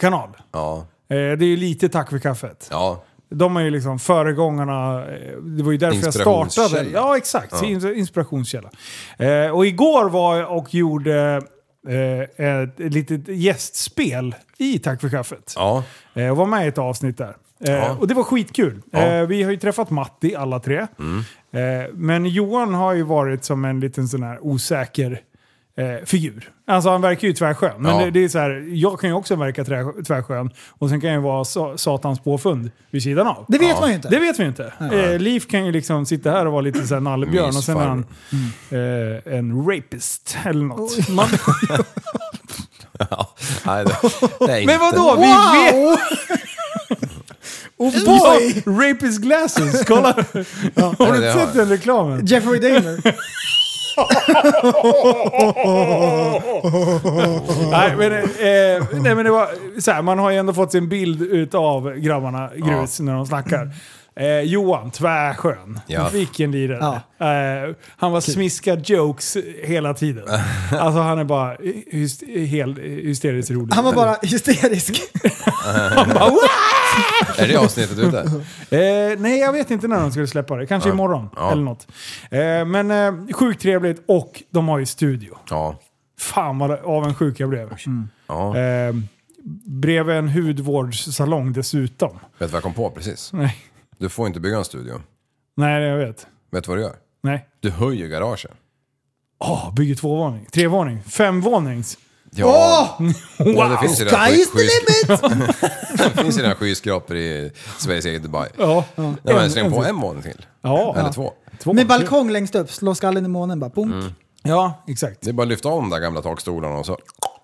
Kanal. Ja. Eh, det är ju lite tack för kaffet. Ja. De är ju liksom föregångarna. eh, Det var ju därför jag startade. Ja, exakt. ins- Inspirationskälla. Eh, och igår var jag och gjorde ett litet gästspel i Tack för kaffet. Ja. Och var med i ett avsnitt där. Ja. Och det var skitkul. Ja. Mm. Vi har ju träffat Matti alla tre. Eh, men Johan har ju varit som en liten sån här osäker eh, figur. Alltså han verkar ju tvärskön. Men Ja. det, det är så här, jag kan ju också verka tvärskön. Och sen kan jag ju vara sa, satans påfund vid sidan av. Det vet man ju inte. Det vet vi inte. Eh, Liv kan ju liksom sitta här och vara lite såhär nallebjörn och sen är han eh, en rapist eller något. Man, ja. Nej, det, det men vadå? Vi vet... Oh boy! Ja, rapist glasses, kolla! Har Ja, du det inte har sett den reklamen? Jeffrey Dahmer. nej, men, eh, nej men det var så här, man har ju ändå fått sin bild utav grabbarna Grus när de snackar. Eh, Johan, tvärskön. Ja. Vilken lirare. Eh, han var smiskad jokes hela tiden. Alltså han är bara hyst, helt hysteriskt rolig. Han var bara hysterisk. Är det avsnittet ute? Eh, nej, jag vet inte när de skulle släppa det. Kanske imorgon Ja. eller något. Eh, men eh, sjukt trevligt och de har ju studio. Ja. Fan vad avundsjuk jag blev. ja. Eh, bredvid en hudvårdssalong dessutom. Vet du vad jag kom på precis? Nej, Du får inte bygga en studio. nej jag vet. Vet du vad du gör? Nej. Du höjer garaget. Åh, bygger tvåvåning, trevåning, femvånings. Ja, ja det finns ju redan Sky's sky- the skys- limit! det finns ju skyskrapor i Sveriges eget Dubai. Ja. Nej, men En- släng en på en våning till. Ja. Eller två. Två. Med balkong längst upp, slå skallen i månen bara. Punk. Mm. Ja, exakt. Det är bara att lyfta av de där gamla takstolarna och så,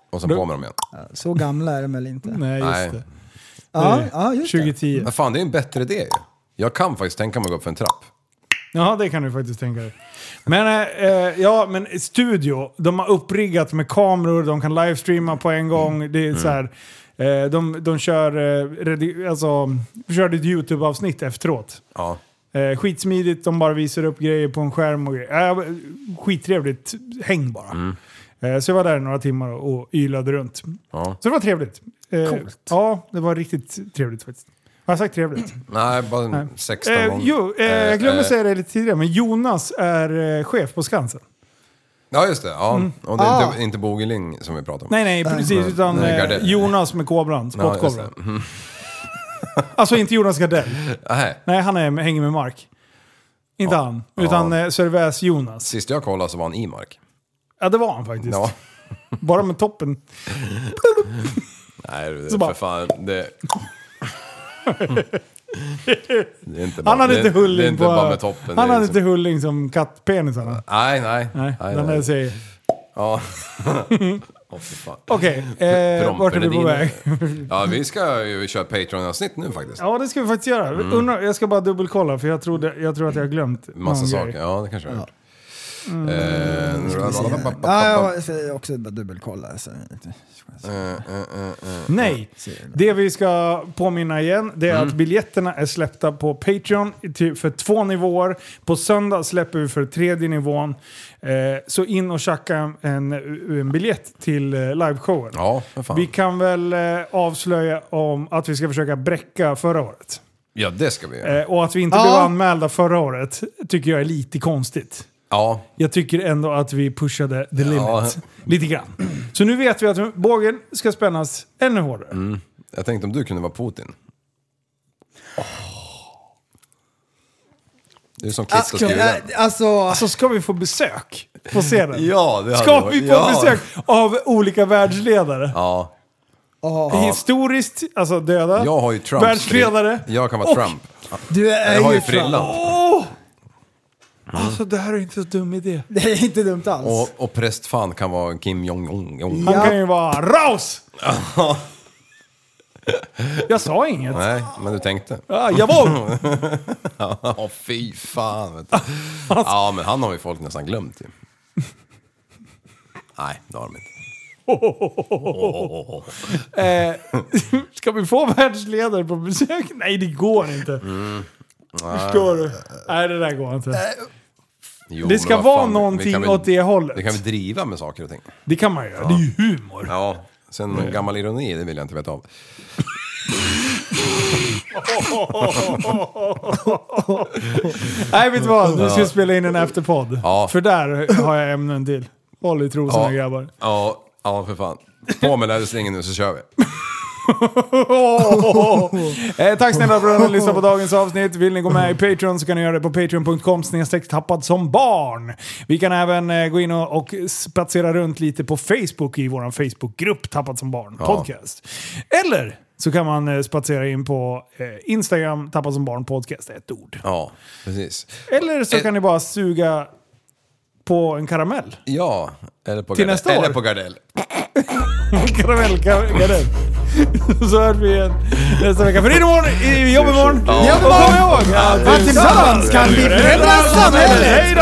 och så på med dem igen. Så gamla är de väl inte? Nej, just Nej. det. Ja, ja just det. 2010. Men fan, det är en bättre idé ju. Jag kan faktiskt tänka mig att gå upp för en trapp. Ja, det kan du faktiskt tänka dig. Men, eh, eh, ja, men studio, de har uppriggat med kameror, de kan livestreama på en gång. Det är så här, eh, de, de kör, eh, alltså, körde ett YouTube-avsnitt efteråt. Ja. Eh, skitsmidigt, de bara visar upp grejer på en skärm och grejer. Eh, skittrevligt häng bara. Eh, så jag var där några timmar och ylade runt. ja. Så det var trevligt. Eh, Coolt. Ja, det var riktigt trevligt faktiskt. Har jag sagt trevligt? Nej, bara Nej. 16 Eh, gånger. jo, eh, jag glömde eh, säga det lite tidigare, men Jonas är eh, chef på Skansen. Ja, just det. Ja. Och det är Ah. inte, inte Bogeling som vi pratar om. Nej, nej, precis. Utan Nej, eh. Jonas med kobran. ja, Spottkobran. det. Mhm. alltså inte Jonas Gardell. Nej. Nej, han är, hänger med Mark. Inte han. Utan Ja. eh, Servais Jonas. Sist jag kollade så var han i Mark. Ja, det var han faktiskt. Ja. Bara med toppen. Nej, det, för fan. Det... det är inte Han hade det, inte Det är hulling inte på... bara med toppen. Han det är hade liksom- inte hulling som kattpenisarna. Nej, nej. Nej, nej, den där säger... Ja. Åh, fy fan. Okej, eh, vart är vi på väg? Ja, vi ska ju köra Patreon-avsnitt nu faktiskt. Ja, det ska vi faktiskt göra. Undrar, jag ska bara dubbelkolla, för jag, trodde, jag tror att jag har glömt Massa någon saker. grej. Ja, det kanske jag har gjort. Mm. Eh, Ja, jag ska också bara dubbelkolla. Så. eh, eh, eh, eh. Nej, det vi ska påminna igen det är Mm. att biljetterna är släppta på Patreon för två nivåer. På söndag släpper vi för tredje nivån. Eh, så in och tjacka en, en biljett till liveshowen. Ja. Vi kan väl eh, avslöja om att vi ska försöka bräcka förra året. Ja, det ska vi göra. Eh, och att vi inte Ja. blev anmälda förra året tycker jag är lite konstigt. Ja, Jag tycker ändå att vi pushade the limit. Ja. Lite grann. Så nu vet vi att bågen ska spännas ännu hårdare. Mm. jag tänkte om du kunde vara Putin. Du är som Kiss och skriver den. Alltså, Alltså ska vi få besök på scenen? Ja, det Ska vi få ja. besök av olika världsledare? Ja, Historiskt, alltså döda. jag har ju Trump. Världsledare. Jag kan vara Och- Trump. du är Jag har ju frillan. Åh! Alltså det här är inte så dum idé. Det är inte dumt alls. Och, och prästfan kan vara Kim Jong-Un. Han Ja. kan ju vara raus! Jag sa inget. Nej, men du tänkte. Ah, jawohl! Ja, fy fan. Vet du. Ja, men han har ju folk nästan glömt ju. Nej, det har de inte. Eh, ska vi få världsledare på besök? Nej, det går inte. Mm. Förstår du? Nej, det där går inte. Jo, Det men ska vad vara fan, vi någonting kan väl- åt det hållet. Vi kan väl driva med saker och ting. Det kan man göra. Det är ju humor. Ja, sen gammal ironi, det vill jag inte veta av. Nej, vet du vad? Nu ska vi spela in en efterpodd. Ja. För där har jag ämnen till. Håll i trosorna Ja. grabbar. Ja, ja för fan. På med lädersträngen nu så kör vi. eh, tack snälla för att ni lyssnade på dagens avsnitt. Vill ni gå med i Patreon så kan ni göra det på patreon.com tappad som barn. Vi kan även eh, gå in och, och spatsera runt lite på Facebook i vår Facebookgrupp Tappad som barn podcast. Eller så kan man eh, spatsera in på eh, Instagram Tappad som barn podcast, ett ord. Ja, precis. Eller så Eh. kan ni bara suga på en karamell. Ja, eller på Till Gardell. nästa år. Eller på Gardell. Karamellgardell. Så hörs vi igen nästa vecka. För det är imorgon, i jobb imorgon. Ja. Ihåg att Att tillsammans kan vi förändra samhället! Hej då!